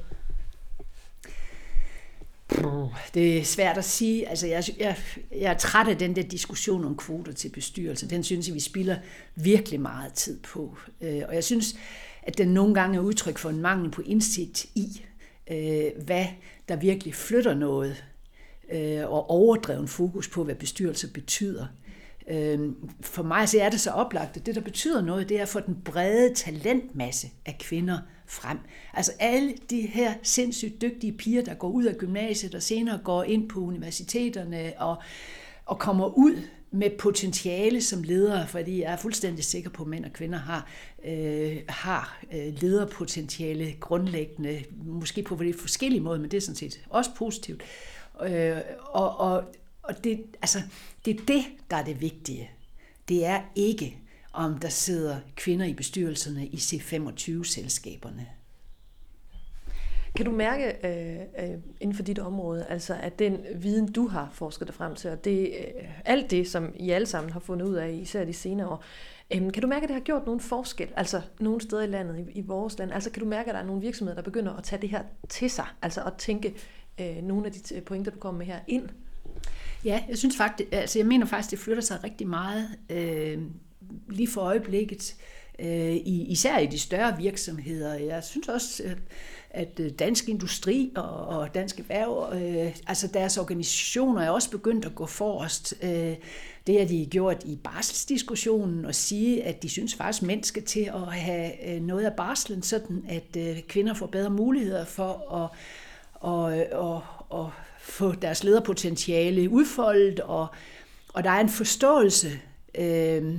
Det er svært at sige. Altså, jeg, jeg, jeg er træt af den der diskussion om kvoter til bestyrelse. Den synes jeg, vi spilder virkelig meget tid på. Øh, og jeg synes, at den nogle gange er udtryk for en mangel på indsigt i, øh, hvad der virkelig flytter noget, øh, og overdreven fokus på, hvad bestyrelse betyder. For mig så er det så oplagt, at det, der betyder noget, det er at få den brede talentmasse af kvinder frem. Altså alle de her sindssygt dygtige piger, der går ud af gymnasiet og senere går ind på universiteterne og, og kommer ud med potentiale som ledere, fordi jeg er fuldstændig sikker på, at mænd og kvinder har, øh, har øh, lederpotentiale grundlæggende, måske på lidt forskellige måder, men det er sådan set også positivt. Øh, og og, og det, altså, det er det, der er det vigtige. Det er ikke, om der sidder kvinder i bestyrelserne i C25-selskaberne. Kan du mærke øh, øh, inden for dit område, altså at den viden, du har forsket dig frem til, og det, øh, alt det, som I alle sammen har fundet ud af, især de senere år, øh, kan du mærke, at det har gjort nogen forskel, altså nogle steder i landet, i, i vores land? Altså kan du mærke, at der er nogle virksomheder, der begynder at tage det her til sig, altså at tænke øh, nogle af de pointer, du kommer med her, ind? Ja, jeg synes faktisk, altså jeg mener faktisk, det flytter sig rigtig meget øh, lige for øjeblikket, øh, især i de større virksomheder. Jeg synes også, øh, at øh, Dansk Industri og, og Dansk Erhverv, øh, altså deres organisationer er også begyndt at gå forrest. Øh, det har de gjort i barselsdiskussionen og sige, at de synes faktisk, at mænd skal til at have øh, noget af barslen, sådan at øh, kvinder får bedre muligheder for at og, og, og få deres lederpotentiale udfoldet, og, og der er en forståelse øh,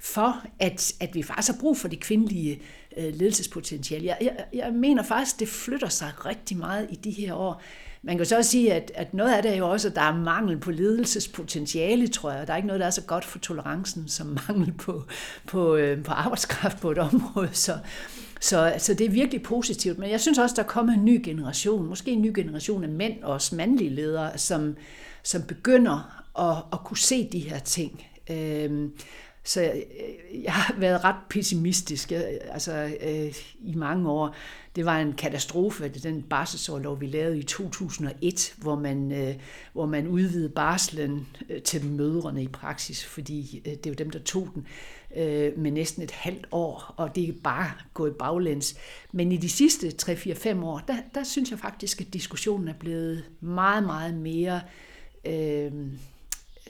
for, at, at vi faktisk har brug for det kvindelige øh, ledelsespotentiale. Jeg, jeg, jeg mener faktisk, det flytter sig rigtig meget i de her år. Man kan så også sige, at, at noget af det er jo også, at der er mangel på ledelsespotentiale, tror jeg. Der er ikke noget, der er så godt for tolerancen som mangel på, på, øh, på arbejdskraft på et område. Så, så, så det er virkelig positivt. Men jeg synes også, der kommer en ny generation, måske en ny generation af mænd, også mandlige ledere, som, som begynder at, at kunne se de her ting. Øh, så jeg, jeg har været ret pessimistisk jeg, altså, øh, i mange år. Det var en katastrofe, den barselsårlov, vi lavede i 2001, hvor man, øh, hvor man udvidede barslen øh, til mødrene i praksis, fordi øh, det er jo dem, der tog den øh, med næsten et halvt år, og det er bare gået baglæns. Men i de sidste 3-4-5 år, der, der synes jeg faktisk, at diskussionen er blevet meget, meget mere... Øh,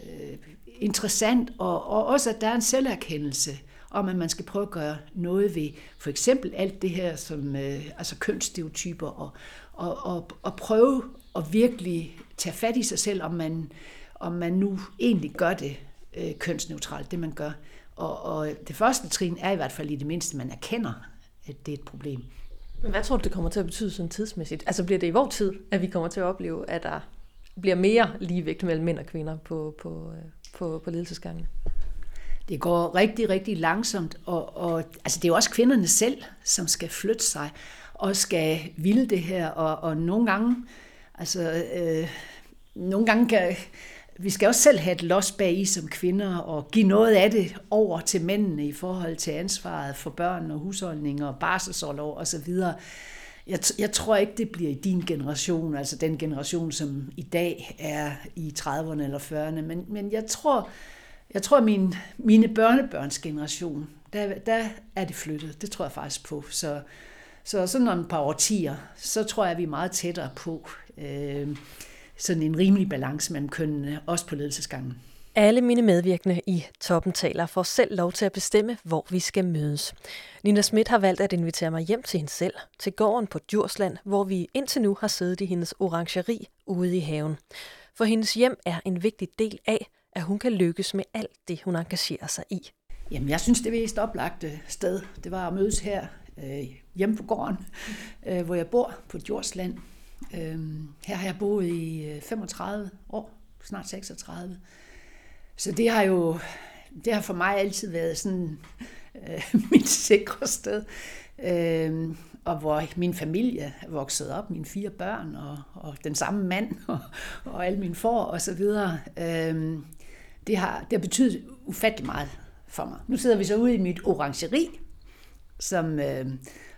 øh, interessant, og, og også at der er en selverkendelse om, at man skal prøve at gøre noget ved for eksempel alt det her som øh, altså kønsstereotyper, og, og, og, og prøve at virkelig tage fat i sig selv, om man, om man nu egentlig gør det øh, kønsneutralt, det man gør. Og, og det første trin er i hvert fald i det mindste, man erkender, at det er et problem. Men hvad tror du, det kommer til at betyde sådan tidsmæssigt? Altså bliver det i vores tid, at vi kommer til at opleve, at der bliver mere ligevægt mellem mænd og kvinder på, på, øh, på, på ledelsesgangene? Det går rigtig, rigtig langsomt, og, og altså det er jo også kvinderne selv, som skal flytte sig og skal ville det her, og, og nogle gange, altså øh, nogle gange kan, vi skal også selv have et los bag i som kvinder og give noget af det over til mændene i forhold til ansvaret for børn og husholdning og barselsårlov osv. Jeg, jeg tror ikke, det bliver i din generation, altså den generation, som i dag er i 30'erne eller 40'erne, men, men jeg tror, jeg tror min, mine børnebørns generation, der, der er det flyttet. Det tror jeg faktisk på. Så, så sådan om et par årtier, så tror jeg, vi er meget tættere på. Øh, sådan en rimelig balance mellem kønnene, også på ledelsesgangen. Alle mine medvirkende i Toppen taler får selv lov til at bestemme, hvor vi skal mødes. Nina Schmidt har valgt at invitere mig hjem til hende selv, til gården på Djursland, hvor vi indtil nu har siddet i hendes orangeri ude i haven. For hendes hjem er en vigtig del af, at hun kan lykkes med alt det, hun engagerer sig i. Jamen, jeg synes, det mest oplagte sted, det var at mødes her øh, hjemme på gården, øh, hvor jeg bor på Djursland. Øh, her har jeg boet i øh, 35 år, snart 36. Så det har jo det har for mig altid været sådan øh, mit sikre sted. Øh, og hvor min familie er vokset op, mine fire børn og, og den samme mand og, og alle mine får og så videre. Øh, det, har, det har betydet ufattelig meget for mig. Nu sidder vi så ude i mit orangeri, som, øh,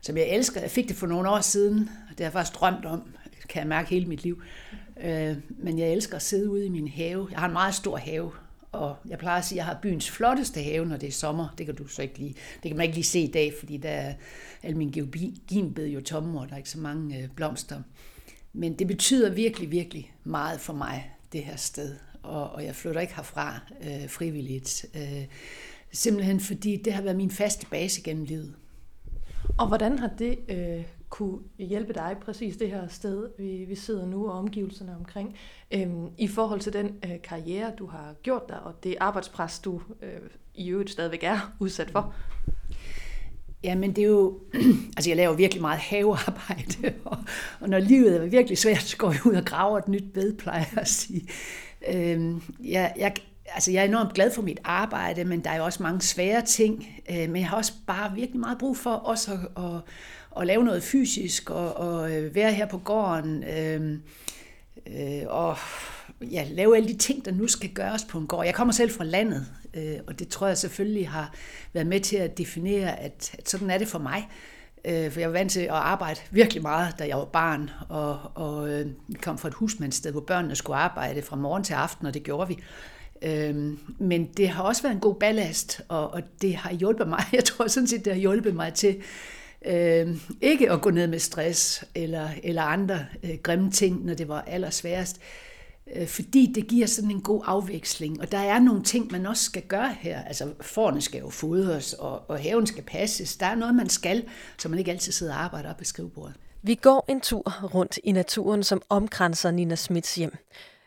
som jeg elsker. Jeg fik det for nogle år siden, og det har jeg faktisk drømt om kan jeg mærke hele mit liv. Øh, men jeg elsker at sidde ude i min have. Jeg har en meget stor have, og jeg plejer at sige, at jeg har byens flotteste have, når det er sommer. Det kan du så ikke lige, det kan man ikke lige se i dag, fordi der er al min georginbed jo tomme, og der er ikke så mange øh, blomster. Men det betyder virkelig, virkelig meget for mig, det her sted. Og, og jeg flytter ikke herfra øh, frivilligt. Øh, simpelthen fordi det har været min faste base gennem livet. Og hvordan har det øh, kunne hjælpe dig præcis det her sted, vi, vi sidder nu og omgivelserne omkring, øhm, i forhold til den øh, karriere, du har gjort dig, og det arbejdspres, du øh, i øvrigt stadigvæk er udsat for? Ja, men det er jo, altså jeg laver virkelig meget havearbejde, og, og når livet er virkelig svært, så går jeg ud og graver et nyt bed, plejer jeg at sige. Øhm, jeg, jeg, altså jeg er enormt glad for mit arbejde, men der er jo også mange svære ting, øh, men jeg har også bare virkelig meget brug for også at, at, at lave noget fysisk og, og øh, være her på gården øh, øh, og ja, lave alle de ting, der nu skal gøres på en gård. Jeg kommer selv fra landet, øh, og det tror jeg selvfølgelig har været med til at definere, at, at sådan er det for mig. Øh, for jeg var vant til at arbejde virkelig meget, da jeg var barn, og, og øh, kom fra et husmandssted, hvor børnene skulle arbejde fra morgen til aften, og det gjorde vi. Øhm, men det har også været en god ballast, og, og det har hjulpet mig. Jeg tror sådan set, det har hjulpet mig til øh, ikke at gå ned med stress eller, eller andre øh, grimme ting, når det var allersværest. Øh, fordi det giver sådan en god afveksling. Og der er nogle ting, man også skal gøre her. Altså, forne skal jo fodres, og, og haven skal passes. Der er noget, man skal, så man ikke altid sidder og arbejder op ved skrivebordet. Vi går en tur rundt i naturen, som omkranser Nina Smits hjem.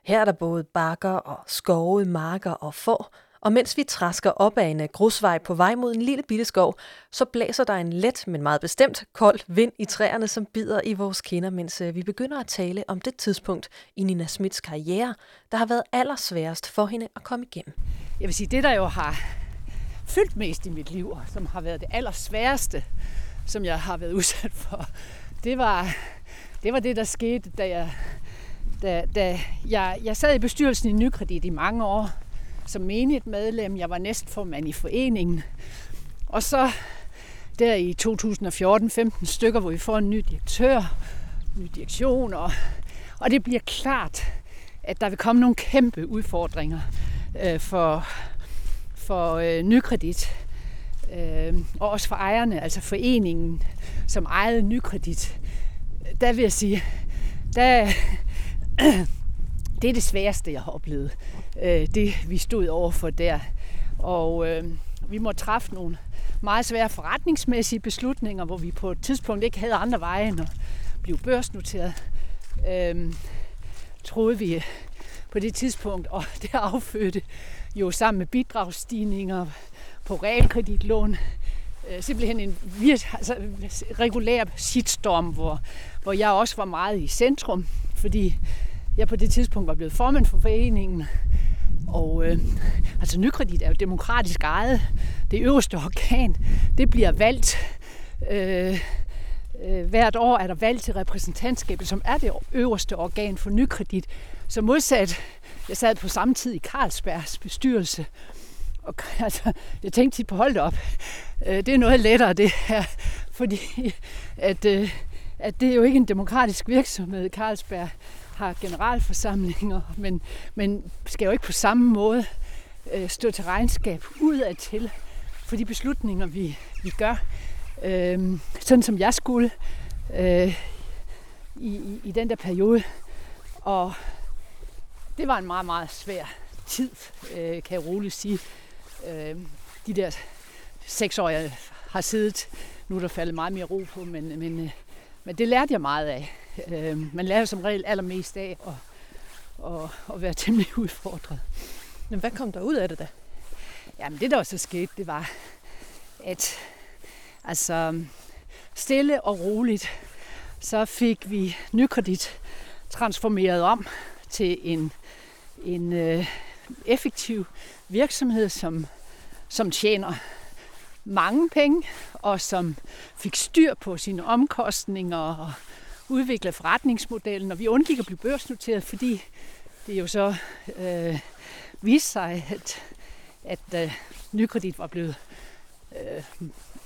Her er der både bakker og skove, marker og får, og mens vi træsker op ad en øh, grusvej på vej mod en lille bitte skov, så blæser der en let, men meget bestemt kold vind i træerne, som bider i vores kinder, mens øh, vi begynder at tale om det tidspunkt i Nina Smits karriere, der har været allersværest for hende at komme igennem. Jeg vil sige, det der jo har fyldt mest i mit liv, og som har været det allersværeste, som jeg har været udsat for, det var det, var det der skete, da jeg, da, da jeg, jeg sad i bestyrelsen i Nykredit i mange år, som menigt medlem. Jeg var næstformand i foreningen. Og så der i 2014-15 stykker, hvor vi får en ny direktør, ny direktion, og, og det bliver klart, at der vil komme nogle kæmpe udfordringer øh, for, for øh, nykredit. Øh, og også for ejerne, altså foreningen, som ejede nykredit. Der vil jeg sige, der, det er det sværeste, jeg har oplevet. Øh, det vi stod overfor der. Og øh, vi må træffe nogle meget svære forretningsmæssige beslutninger, hvor vi på et tidspunkt ikke havde andre veje end at blive børsnoteret. Øh, troede vi på det tidspunkt, og det affødte jo sammen med bidragsstigninger på realkreditlån øh, simpelthen en vir- altså, regulær shitstorm, hvor, hvor jeg også var meget i centrum, fordi jeg på det tidspunkt var blevet formand for foreningen, og øh, altså Nykredit er jo demokratisk ejet. Det øverste organ, det bliver valgt. Øh, øh, hvert år er der valg til repræsentantskabet, som er det øverste organ for Nykredit. Så modsat, jeg sad på samme tid i Carlsbergs bestyrelse, og altså, jeg tænkte tit på, hold op, øh, det er noget lettere det her, fordi at, øh, at det er jo ikke en demokratisk virksomhed, Carlsberg har generalforsamlinger, men, men skal jo ikke på samme måde øh, stå til regnskab udadtil for de beslutninger, vi, vi gør. Øh, sådan som jeg skulle øh, i, i, i den der periode. Og det var en meget, meget svær tid, øh, kan jeg roligt sige. Øh, de der seks år, jeg har siddet, nu er der faldet meget mere ro på, men, men, øh, men det lærte jeg meget af. Øh, man lærer som regel allermest af at, at, at være temmelig udfordret. Men hvad kom der ud af det da? Jamen det, der også skete, det var, at altså, stille og roligt, så fik vi nykredit transformeret om til en, en øh, effektiv virksomhed, som, som tjener mange penge, og som fik styr på sine omkostninger og udvikle forretningsmodellen, og vi undgik at blive børsnoteret, fordi det jo så øh, viste sig, at, at øh, nykredit var blevet øh,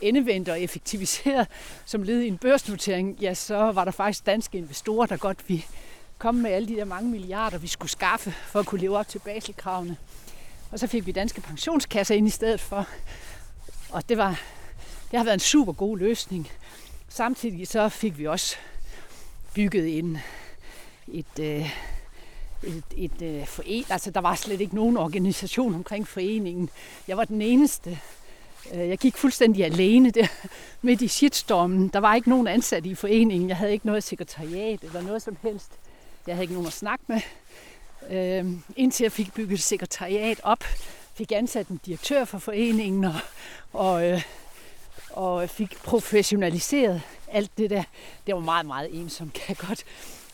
endevendt og effektiviseret som led i en børsnotering, ja, så var der faktisk danske investorer, der godt vi kom med alle de der mange milliarder, vi skulle skaffe for at kunne leve op til Baselkravene. Og så fik vi danske pensionskasser ind i stedet for. Og det, var, det har været en super god løsning. Samtidig så fik vi også bygget en, et, øh, et, et øh, foren. Altså, der var slet ikke nogen organisation omkring foreningen. Jeg var den eneste. Øh, jeg gik fuldstændig alene der midt i shitstormen. Der var ikke nogen ansat i foreningen. Jeg havde ikke noget sekretariat eller noget som helst. Jeg havde ikke nogen at snakke med. Øh, indtil jeg fik bygget sekretariat op, fik ansat en direktør for foreningen og, og, øh, og fik professionaliseret alt det der. Det var meget, meget ensomt, kan jeg godt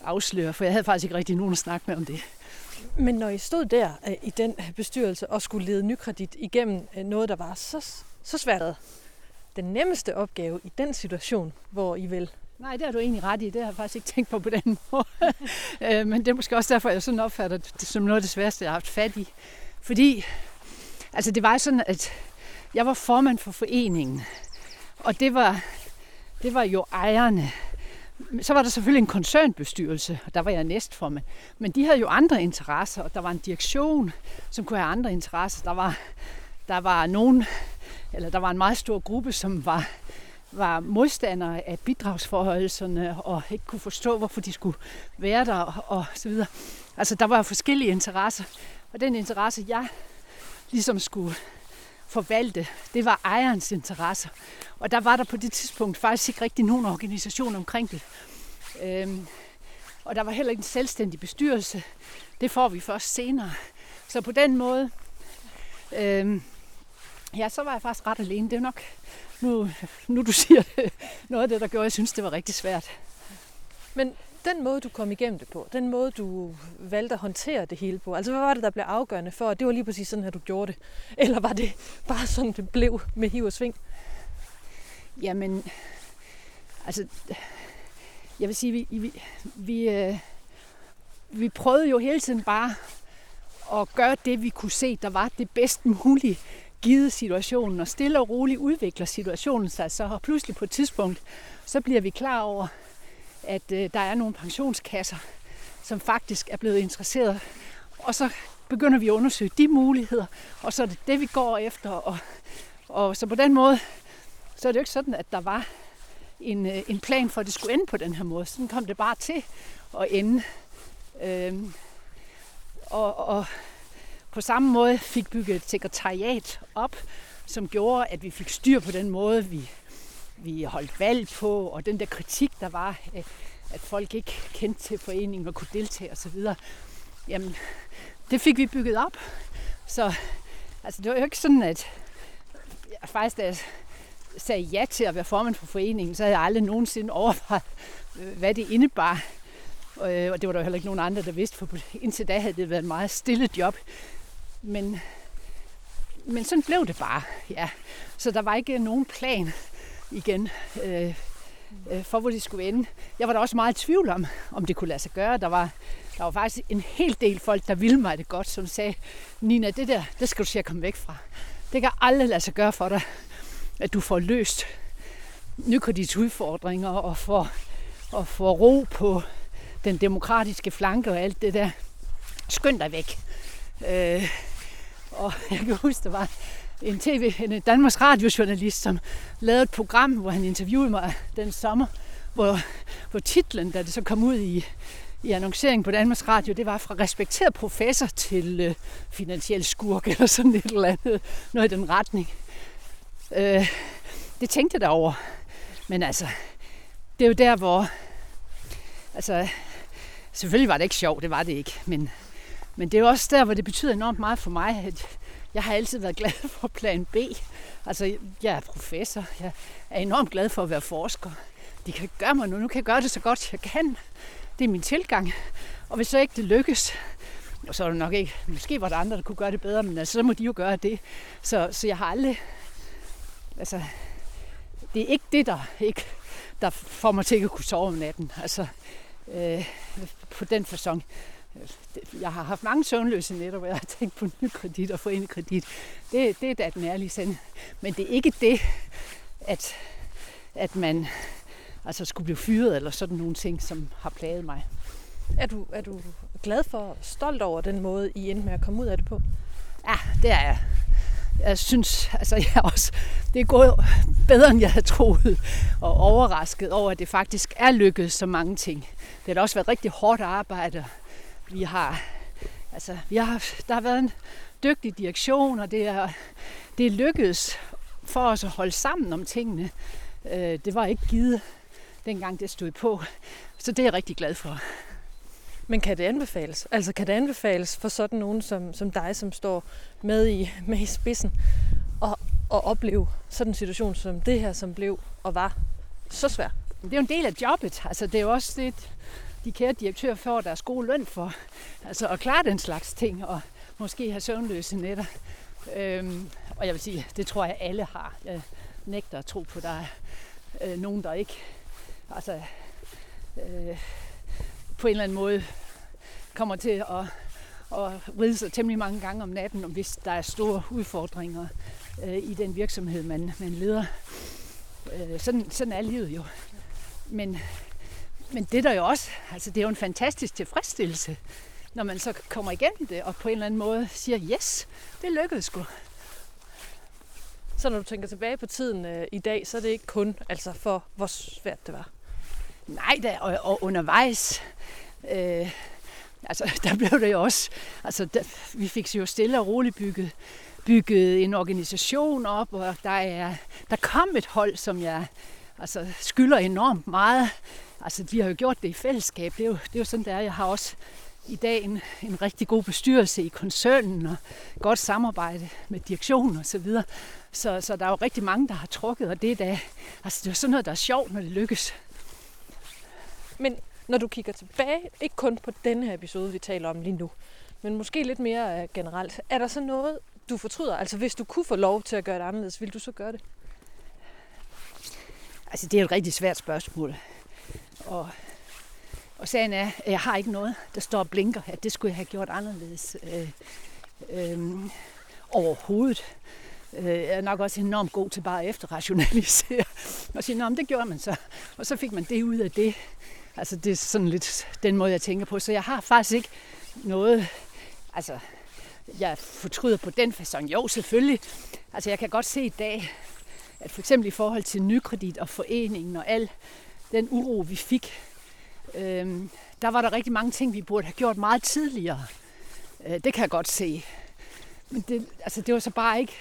afsløre, for jeg havde faktisk ikke rigtig nogen at snakke med om det. Men når I stod der øh, i den bestyrelse og skulle lede nykredit igennem øh, noget, der var så, så svært, den nemmeste opgave i den situation, hvor I vil Nej, det har du egentlig ret i. Det har jeg faktisk ikke tænkt på på den måde. Men det er måske også derfor, jeg sådan opfatter det som noget af det sværeste, jeg har haft fat i. Fordi, altså det var sådan, at jeg var formand for foreningen. Og det var, det var jo ejerne. Så var der selvfølgelig en koncernbestyrelse, og der var jeg næstformand. Men de havde jo andre interesser, og der var en direktion, som kunne have andre interesser. Der var, der var nogen, eller der var en meget stor gruppe, som var var modstandere af bidragsforholdelserne og ikke kunne forstå, hvorfor de skulle være der og så videre. Altså, der var forskellige interesser, og den interesse, jeg ligesom skulle forvalte, det var ejerens interesser. Og der var der på det tidspunkt faktisk ikke rigtig nogen organisation omkring det. Øhm, og der var heller ikke en selvstændig bestyrelse. Det får vi først senere. Så på den måde, øhm, ja, så var jeg faktisk ret alene. Det er nok nu, nu du siger det, noget af det, der gjorde, jeg synes, det var rigtig svært. Men den måde, du kom igennem det på, den måde, du valgte at håndtere det hele på, altså hvad var det, der blev afgørende for, at det var lige præcis sådan, her, du gjorde det? Eller var det bare sådan, det blev med hiv og sving? Jamen, altså, jeg vil sige, vi, vi, vi, øh, vi prøvede jo hele tiden bare at gøre det, vi kunne se, der var det bedst mulige givet situationen, og stille og roligt udvikler situationen sig, så pludselig på et tidspunkt, så bliver vi klar over, at øh, der er nogle pensionskasser, som faktisk er blevet interesseret. Og så begynder vi at undersøge de muligheder, og så er det det, vi går efter. Og, og så på den måde, så er det jo ikke sådan, at der var en, øh, en plan for, at det skulle ende på den her måde. Sådan kom det bare til at ende. Øhm, og, og på samme måde fik bygget et sekretariat op, som gjorde, at vi fik styr på den måde, vi, vi holdt valg på, og den der kritik, der var, øh, at folk ikke kendte til foreningen og kunne deltage osv. Jamen, det fik vi bygget op. Så altså, det var jo ikke sådan, at jeg, faktisk, da jeg sagde ja til at være formand for foreningen, så havde jeg aldrig nogensinde overvejet, øh, hvad det indebar. Øh, og det var der heller ikke nogen andre, der vidste, for indtil da havde det været et meget stille job. Men, men sådan blev det bare, ja. Så der var ikke nogen plan igen øh, øh, for, hvor det skulle ende. Jeg var da også meget i tvivl om, om det kunne lade sig gøre. Der var, der var faktisk en hel del folk, der ville mig det godt, som sagde, Nina, det der, det skal du se at komme væk fra. Det kan aldrig lade sig gøre for dig, at du får løst nykredits udfordringer og får, og får ro på den demokratiske flanke og alt det der. Skynd dig væk. Øh, og jeg kan huske, der var en tv, en Danmarks radiojournalist, som lavede et program, hvor han interviewede mig den sommer, hvor, hvor titlen, da det så kom ud i, i annonceringen på Danmarks Radio, det var fra respekteret professor til øh, finansiel skurk, eller sådan et eller andet, noget i den retning. Øh, det tænkte jeg derover. Men altså, det er jo der, hvor... Altså, selvfølgelig var det ikke sjovt, det var det ikke, men, men det er jo også der, hvor det betyder enormt meget for mig, at jeg har altid været glad for plan B. Altså, jeg er professor. Jeg er enormt glad for at være forsker. De kan gøre mig nu. Nu kan jeg gøre det så godt, jeg kan. Det er min tilgang. Og hvis så ikke det lykkes, så er det nok ikke, måske var der andre, der kunne gøre det bedre, men altså, så må de jo gøre det. Så, så jeg har aldrig, altså, det er ikke det, der, ikke, der får mig til at kunne sove om natten. Altså, øh, på den façon jeg har haft mange søvnløse nætter, hvor jeg har tænkt på ny kredit og få kredit. Det, det er da den ærlige sand. Men det er ikke det, at, at man altså skulle blive fyret eller sådan nogle ting, som har plaget mig. Er du, er du glad for, stolt over den måde, I endte med at komme ud af det på? Ja, det er jeg. Jeg synes, altså jeg også, det er gået bedre, end jeg havde troet, og overrasket over, at det faktisk er lykkedes så mange ting. Det har da også været rigtig hårdt arbejde, vi har, altså, vi har, der har været en dygtig direktion, og det er, det er lykkedes for os at holde sammen om tingene. Øh, det var ikke givet, dengang det stod på. Så det er jeg rigtig glad for. Men kan det anbefales? Altså kan det anbefales for sådan nogen som, som dig, som står med i, med i spidsen, og, og opleve sådan en situation som det her, som blev og var så svær? Det er jo en del af jobbet. Altså, det er jo også det, de kære direktører får deres gode løn for. Altså at klare den slags ting, og måske have søvnløse nætter. Øhm, og jeg vil sige, det tror jeg alle har. Jeg nægter at tro på, der er øh, nogen, der ikke altså, øh, på en eller anden måde kommer til at, at vride sig temmelig mange gange om natten, hvis der er store udfordringer øh, i den virksomhed, man, man leder. Øh, sådan, sådan er livet jo. Men men det er der jo også, altså det er jo en fantastisk tilfredsstillelse, når man så kommer igennem det, og på en eller anden måde siger, yes, det lykkedes sgu. Så når du tænker tilbage på tiden øh, i dag, så er det ikke kun altså for, hvor svært det var? Nej, da, og, og undervejs, øh, altså der blev det jo også, altså der, vi fik jo stille og roligt bygget, bygget en organisation op, og der, er, der kom et hold, som jeg altså, skylder enormt meget Altså, vi har jo gjort det i fællesskab. Det er jo, det er jo sådan, det er. Jeg har også i dag en, en rigtig god bestyrelse i koncernen og godt samarbejde med direktionen og så videre. Så, så der er jo rigtig mange, der har trukket, og det er, da, altså, det er sådan noget, der er sjovt, når det lykkes. Men når du kigger tilbage, ikke kun på den her episode, vi taler om lige nu, men måske lidt mere øh, generelt, er der så noget, du fortryder? Altså hvis du kunne få lov til at gøre det anderledes, vil du så gøre det? Altså det er et rigtig svært spørgsmål. Og, og sagen er, at jeg har ikke noget, der står og blinker, at det skulle jeg have gjort anderledes øh, øh, overhovedet. Øh, jeg er nok også enormt god til bare at efterrationalisere og sige, at det gjorde man så. Og så fik man det ud af det. Altså det er sådan lidt den måde, jeg tænker på. Så jeg har faktisk ikke noget, altså jeg fortryder på den façon. Jo, selvfølgelig. Altså jeg kan godt se i dag, at for eksempel i forhold til nykredit og foreningen og al den uro, vi fik, øh, der var der rigtig mange ting, vi burde have gjort meget tidligere. Øh, det kan jeg godt se. Men det, altså, det var så bare ikke,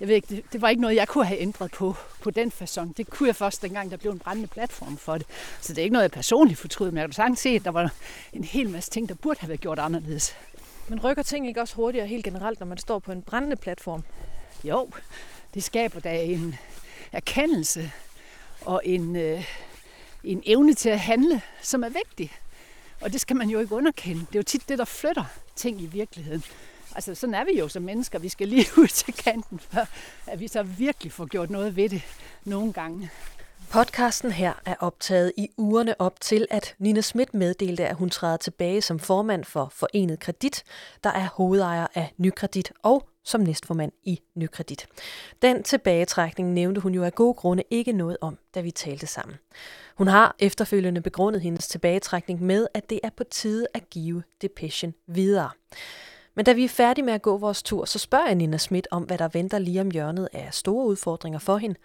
jeg ved ikke, det, det var ikke noget, jeg kunne have ændret på, på den façon. Det kunne jeg først dengang, der blev en brændende platform for det. Så det er ikke noget, jeg personligt fortryder, men jeg kan sagtens se, at der var en hel masse ting, der burde have været gjort anderledes. Men rykker ting ikke også hurtigere helt generelt, når man står på en brændende platform? Jo, det skaber da en, erkendelse og en, øh, en evne til at handle, som er vigtig. Og det skal man jo ikke underkende. Det er jo tit det, der flytter ting i virkeligheden. Altså sådan er vi jo som mennesker. Vi skal lige ud til kanten, før at vi så virkelig får gjort noget ved det nogle gange. Podcasten her er optaget i ugerne op til, at Nina Schmidt meddelte, at hun træder tilbage som formand for Forenet Kredit, der er hovedejer af Nykredit og som næstformand i Nykredit. Den tilbagetrækning nævnte hun jo af gode grunde ikke noget om, da vi talte sammen. Hun har efterfølgende begrundet hendes tilbagetrækning med, at det er på tide at give Depression videre. Men da vi er færdige med at gå vores tur, så spørger jeg Nina Schmidt om, hvad der venter lige om hjørnet af store udfordringer for hende,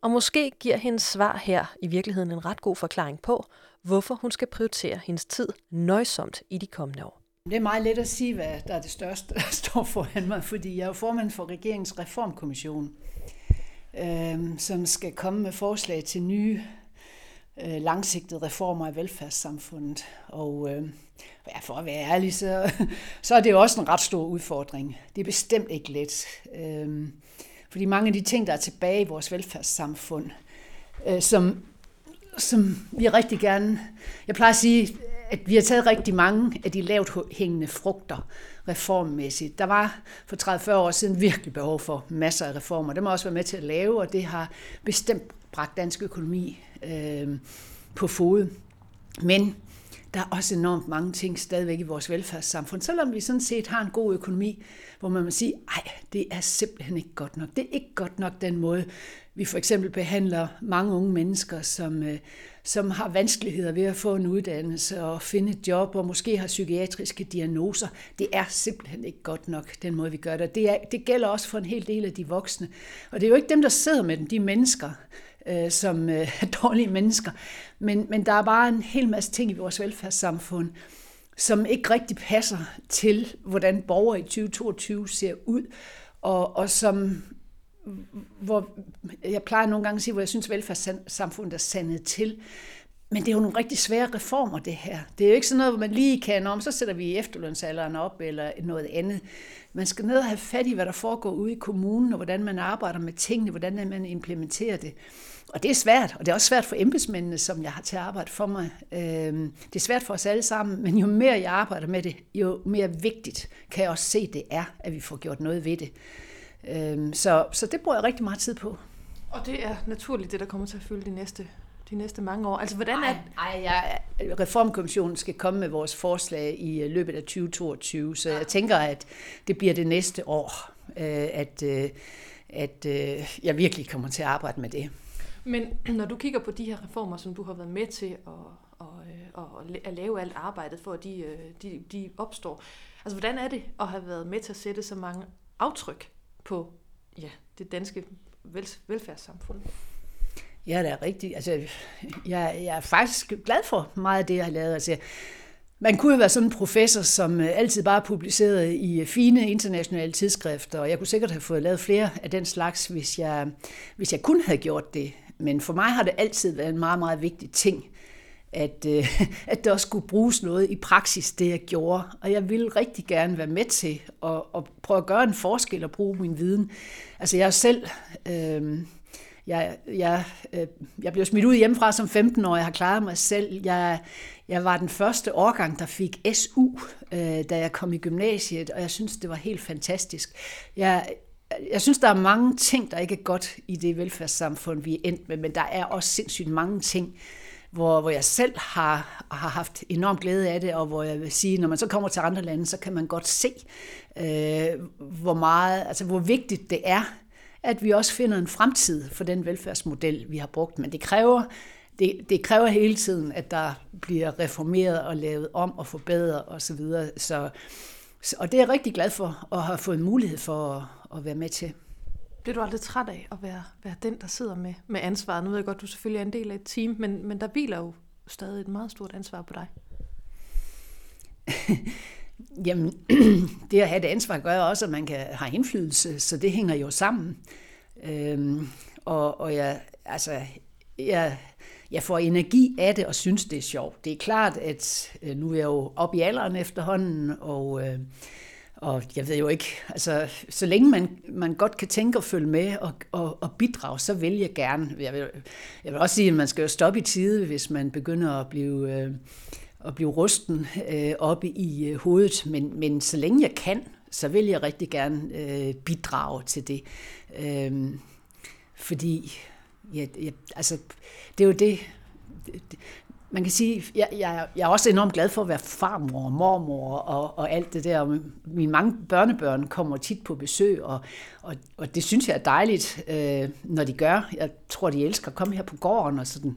og måske giver hendes svar her i virkeligheden en ret god forklaring på, hvorfor hun skal prioritere hendes tid nøjsomt i de kommende år. Det er meget let at sige, hvad der er det største, der står foran mig, fordi jeg er jo formand for regeringens reformkommission, øh, som skal komme med forslag til nye øh, langsigtede reformer af velfærdssamfundet. Og øh, ja, for at være ærlig, så, så er det jo også en ret stor udfordring. Det er bestemt ikke let. Øh, fordi mange af de ting, der er tilbage i vores velfærdssamfund, øh, som, som vi rigtig gerne... Jeg plejer at sige, at vi har taget rigtig mange af de lavt hængende frugter reformmæssigt. Der var for 30-40 år siden virkelig behov for masser af reformer. Det må også være med til at lave, og det har bestemt bragt dansk økonomi øh, på fod. Men der er også enormt mange ting stadigvæk i vores velfærdssamfund, selvom vi sådan set har en god økonomi, hvor man må sige, nej, det er simpelthen ikke godt nok. Det er ikke godt nok den måde, vi for eksempel behandler mange unge mennesker, som, øh, som har vanskeligheder ved at få en uddannelse og finde et job, og måske har psykiatriske diagnoser. Det er simpelthen ikke godt nok, den måde vi gør det. Det, er, det gælder også for en hel del af de voksne. Og det er jo ikke dem, der sidder med dem, de mennesker, øh, som øh, dårlige mennesker. Men, men der er bare en hel masse ting i vores velfærdssamfund, som ikke rigtig passer til, hvordan borgere i 2022 ser ud, og, og som hvor jeg plejer nogle gange at sige, hvor jeg synes, velfærdssamfundet er sandet til. Men det er jo nogle rigtig svære reformer, det her. Det er jo ikke sådan noget, hvor man lige kan om, så sætter vi efterlønsalderen op eller noget andet. Man skal ned og have fat i, hvad der foregår ude i kommunen, og hvordan man arbejder med tingene, hvordan man implementerer det. Og det er svært, og det er også svært for embedsmændene, som jeg har til at arbejde for mig. Øhm, det er svært for os alle sammen, men jo mere jeg arbejder med det, jo mere vigtigt kan jeg også se, det er, at vi får gjort noget ved det. Øhm, så, så det bruger jeg rigtig meget tid på. Og det er naturligt det, der kommer til at fylde de næste de næste mange år? Altså, hvordan er... Ej, ej Reformkommissionen skal komme med vores forslag i øh, løbet af 2022, så jeg tænker, at det bliver det næste år, øh, at, øh, at jeg virkelig kommer til at arbejde med det. Men når du kigger på de her reformer, som du har været med til at, at, øh, at, at lave alt arbejdet for, at de, øh, de, de opstår, altså hvordan er det at have været med til at sætte så mange aftryk på ja, det danske velfærdssamfund? Ja, det er rigtigt. Altså, jeg, jeg er faktisk glad for meget af det, jeg har lavet. Altså, man kunne jo være sådan en professor, som øh, altid bare publicerede i fine internationale tidsskrifter, og jeg kunne sikkert have fået lavet flere af den slags, hvis jeg, hvis jeg kun havde gjort det. Men for mig har det altid været en meget, meget vigtig ting, at, øh, at der også skulle bruges noget i praksis, det jeg gjorde. Og jeg ville rigtig gerne være med til at, at prøve at gøre en forskel og bruge min viden. Altså jeg selv... Øh, jeg, jeg, øh, jeg blev smidt ud hjemmefra som 15 år. jeg har klaret mig selv. Jeg, jeg var den første årgang, der fik SU, øh, da jeg kom i gymnasiet, og jeg synes, det var helt fantastisk. Jeg, jeg synes, der er mange ting, der ikke er godt i det velfærdssamfund, vi er endt med, men der er også sindssygt mange ting, hvor, hvor jeg selv har, har haft enorm glæde af det, og hvor jeg vil sige, når man så kommer til andre lande, så kan man godt se, øh, hvor meget, altså hvor vigtigt det er, at vi også finder en fremtid for den velfærdsmodel, vi har brugt. Men det kræver, det, det kræver hele tiden, at der bliver reformeret og lavet om og forbedret osv. Så, videre. så, og det er jeg rigtig glad for at have fået mulighed for at, at være med til. Bliver du aldrig træt af at være, være den, der sidder med, med ansvaret? Nu ved jeg godt, du selvfølgelig er en del af et team, men, men der hviler jo stadig et meget stort ansvar på dig. Jamen, det at have det ansvar gør også, at man kan have indflydelse, så det hænger jo sammen. Øhm, og, og jeg, altså, jeg, jeg får energi af det og synes, det er sjovt. Det er klart, at øh, nu er jeg jo op i alderen efterhånden, og, øh, og jeg ved jo ikke, altså så længe man, man godt kan tænke og følge med og, og, og bidrage, så vil jeg gerne. Jeg vil, jeg vil også sige, at man skal jo stoppe i tide, hvis man begynder at blive, øh, at blive rusten øh, oppe i øh, hovedet. Men, men så længe jeg kan, så vil jeg rigtig gerne øh, bidrage til det. Øh, fordi ja, ja, altså, det er jo det, det man kan sige, jeg, jeg, jeg er også enormt glad for at være farmor og mormor og, og alt det der. Mine mange børnebørn kommer tit på besøg, og, og, og det synes jeg er dejligt, øh, når de gør. Jeg tror, de elsker at komme her på gården og sådan.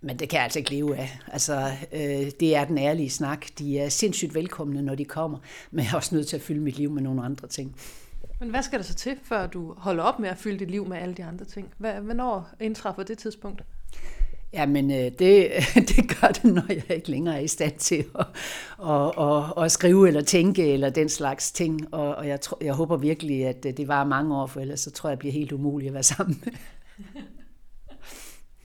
Men det kan jeg altså ikke leve af. Altså, øh, det er den ærlige snak. De er sindssygt velkomne, når de kommer, men jeg er også nødt til at fylde mit liv med nogle andre ting. Men hvad skal der så til, før du holder op med at fylde dit liv med alle de andre ting? Hvornår indtræffer det tidspunkt? Jamen, øh, det, det gør det, når jeg ikke længere er i stand til at, at, at, at skrive eller tænke eller den slags ting. Og, og jeg, tror, jeg håber virkelig, at det var mange år, for ellers så tror jeg, jeg bliver helt umuligt at være sammen med.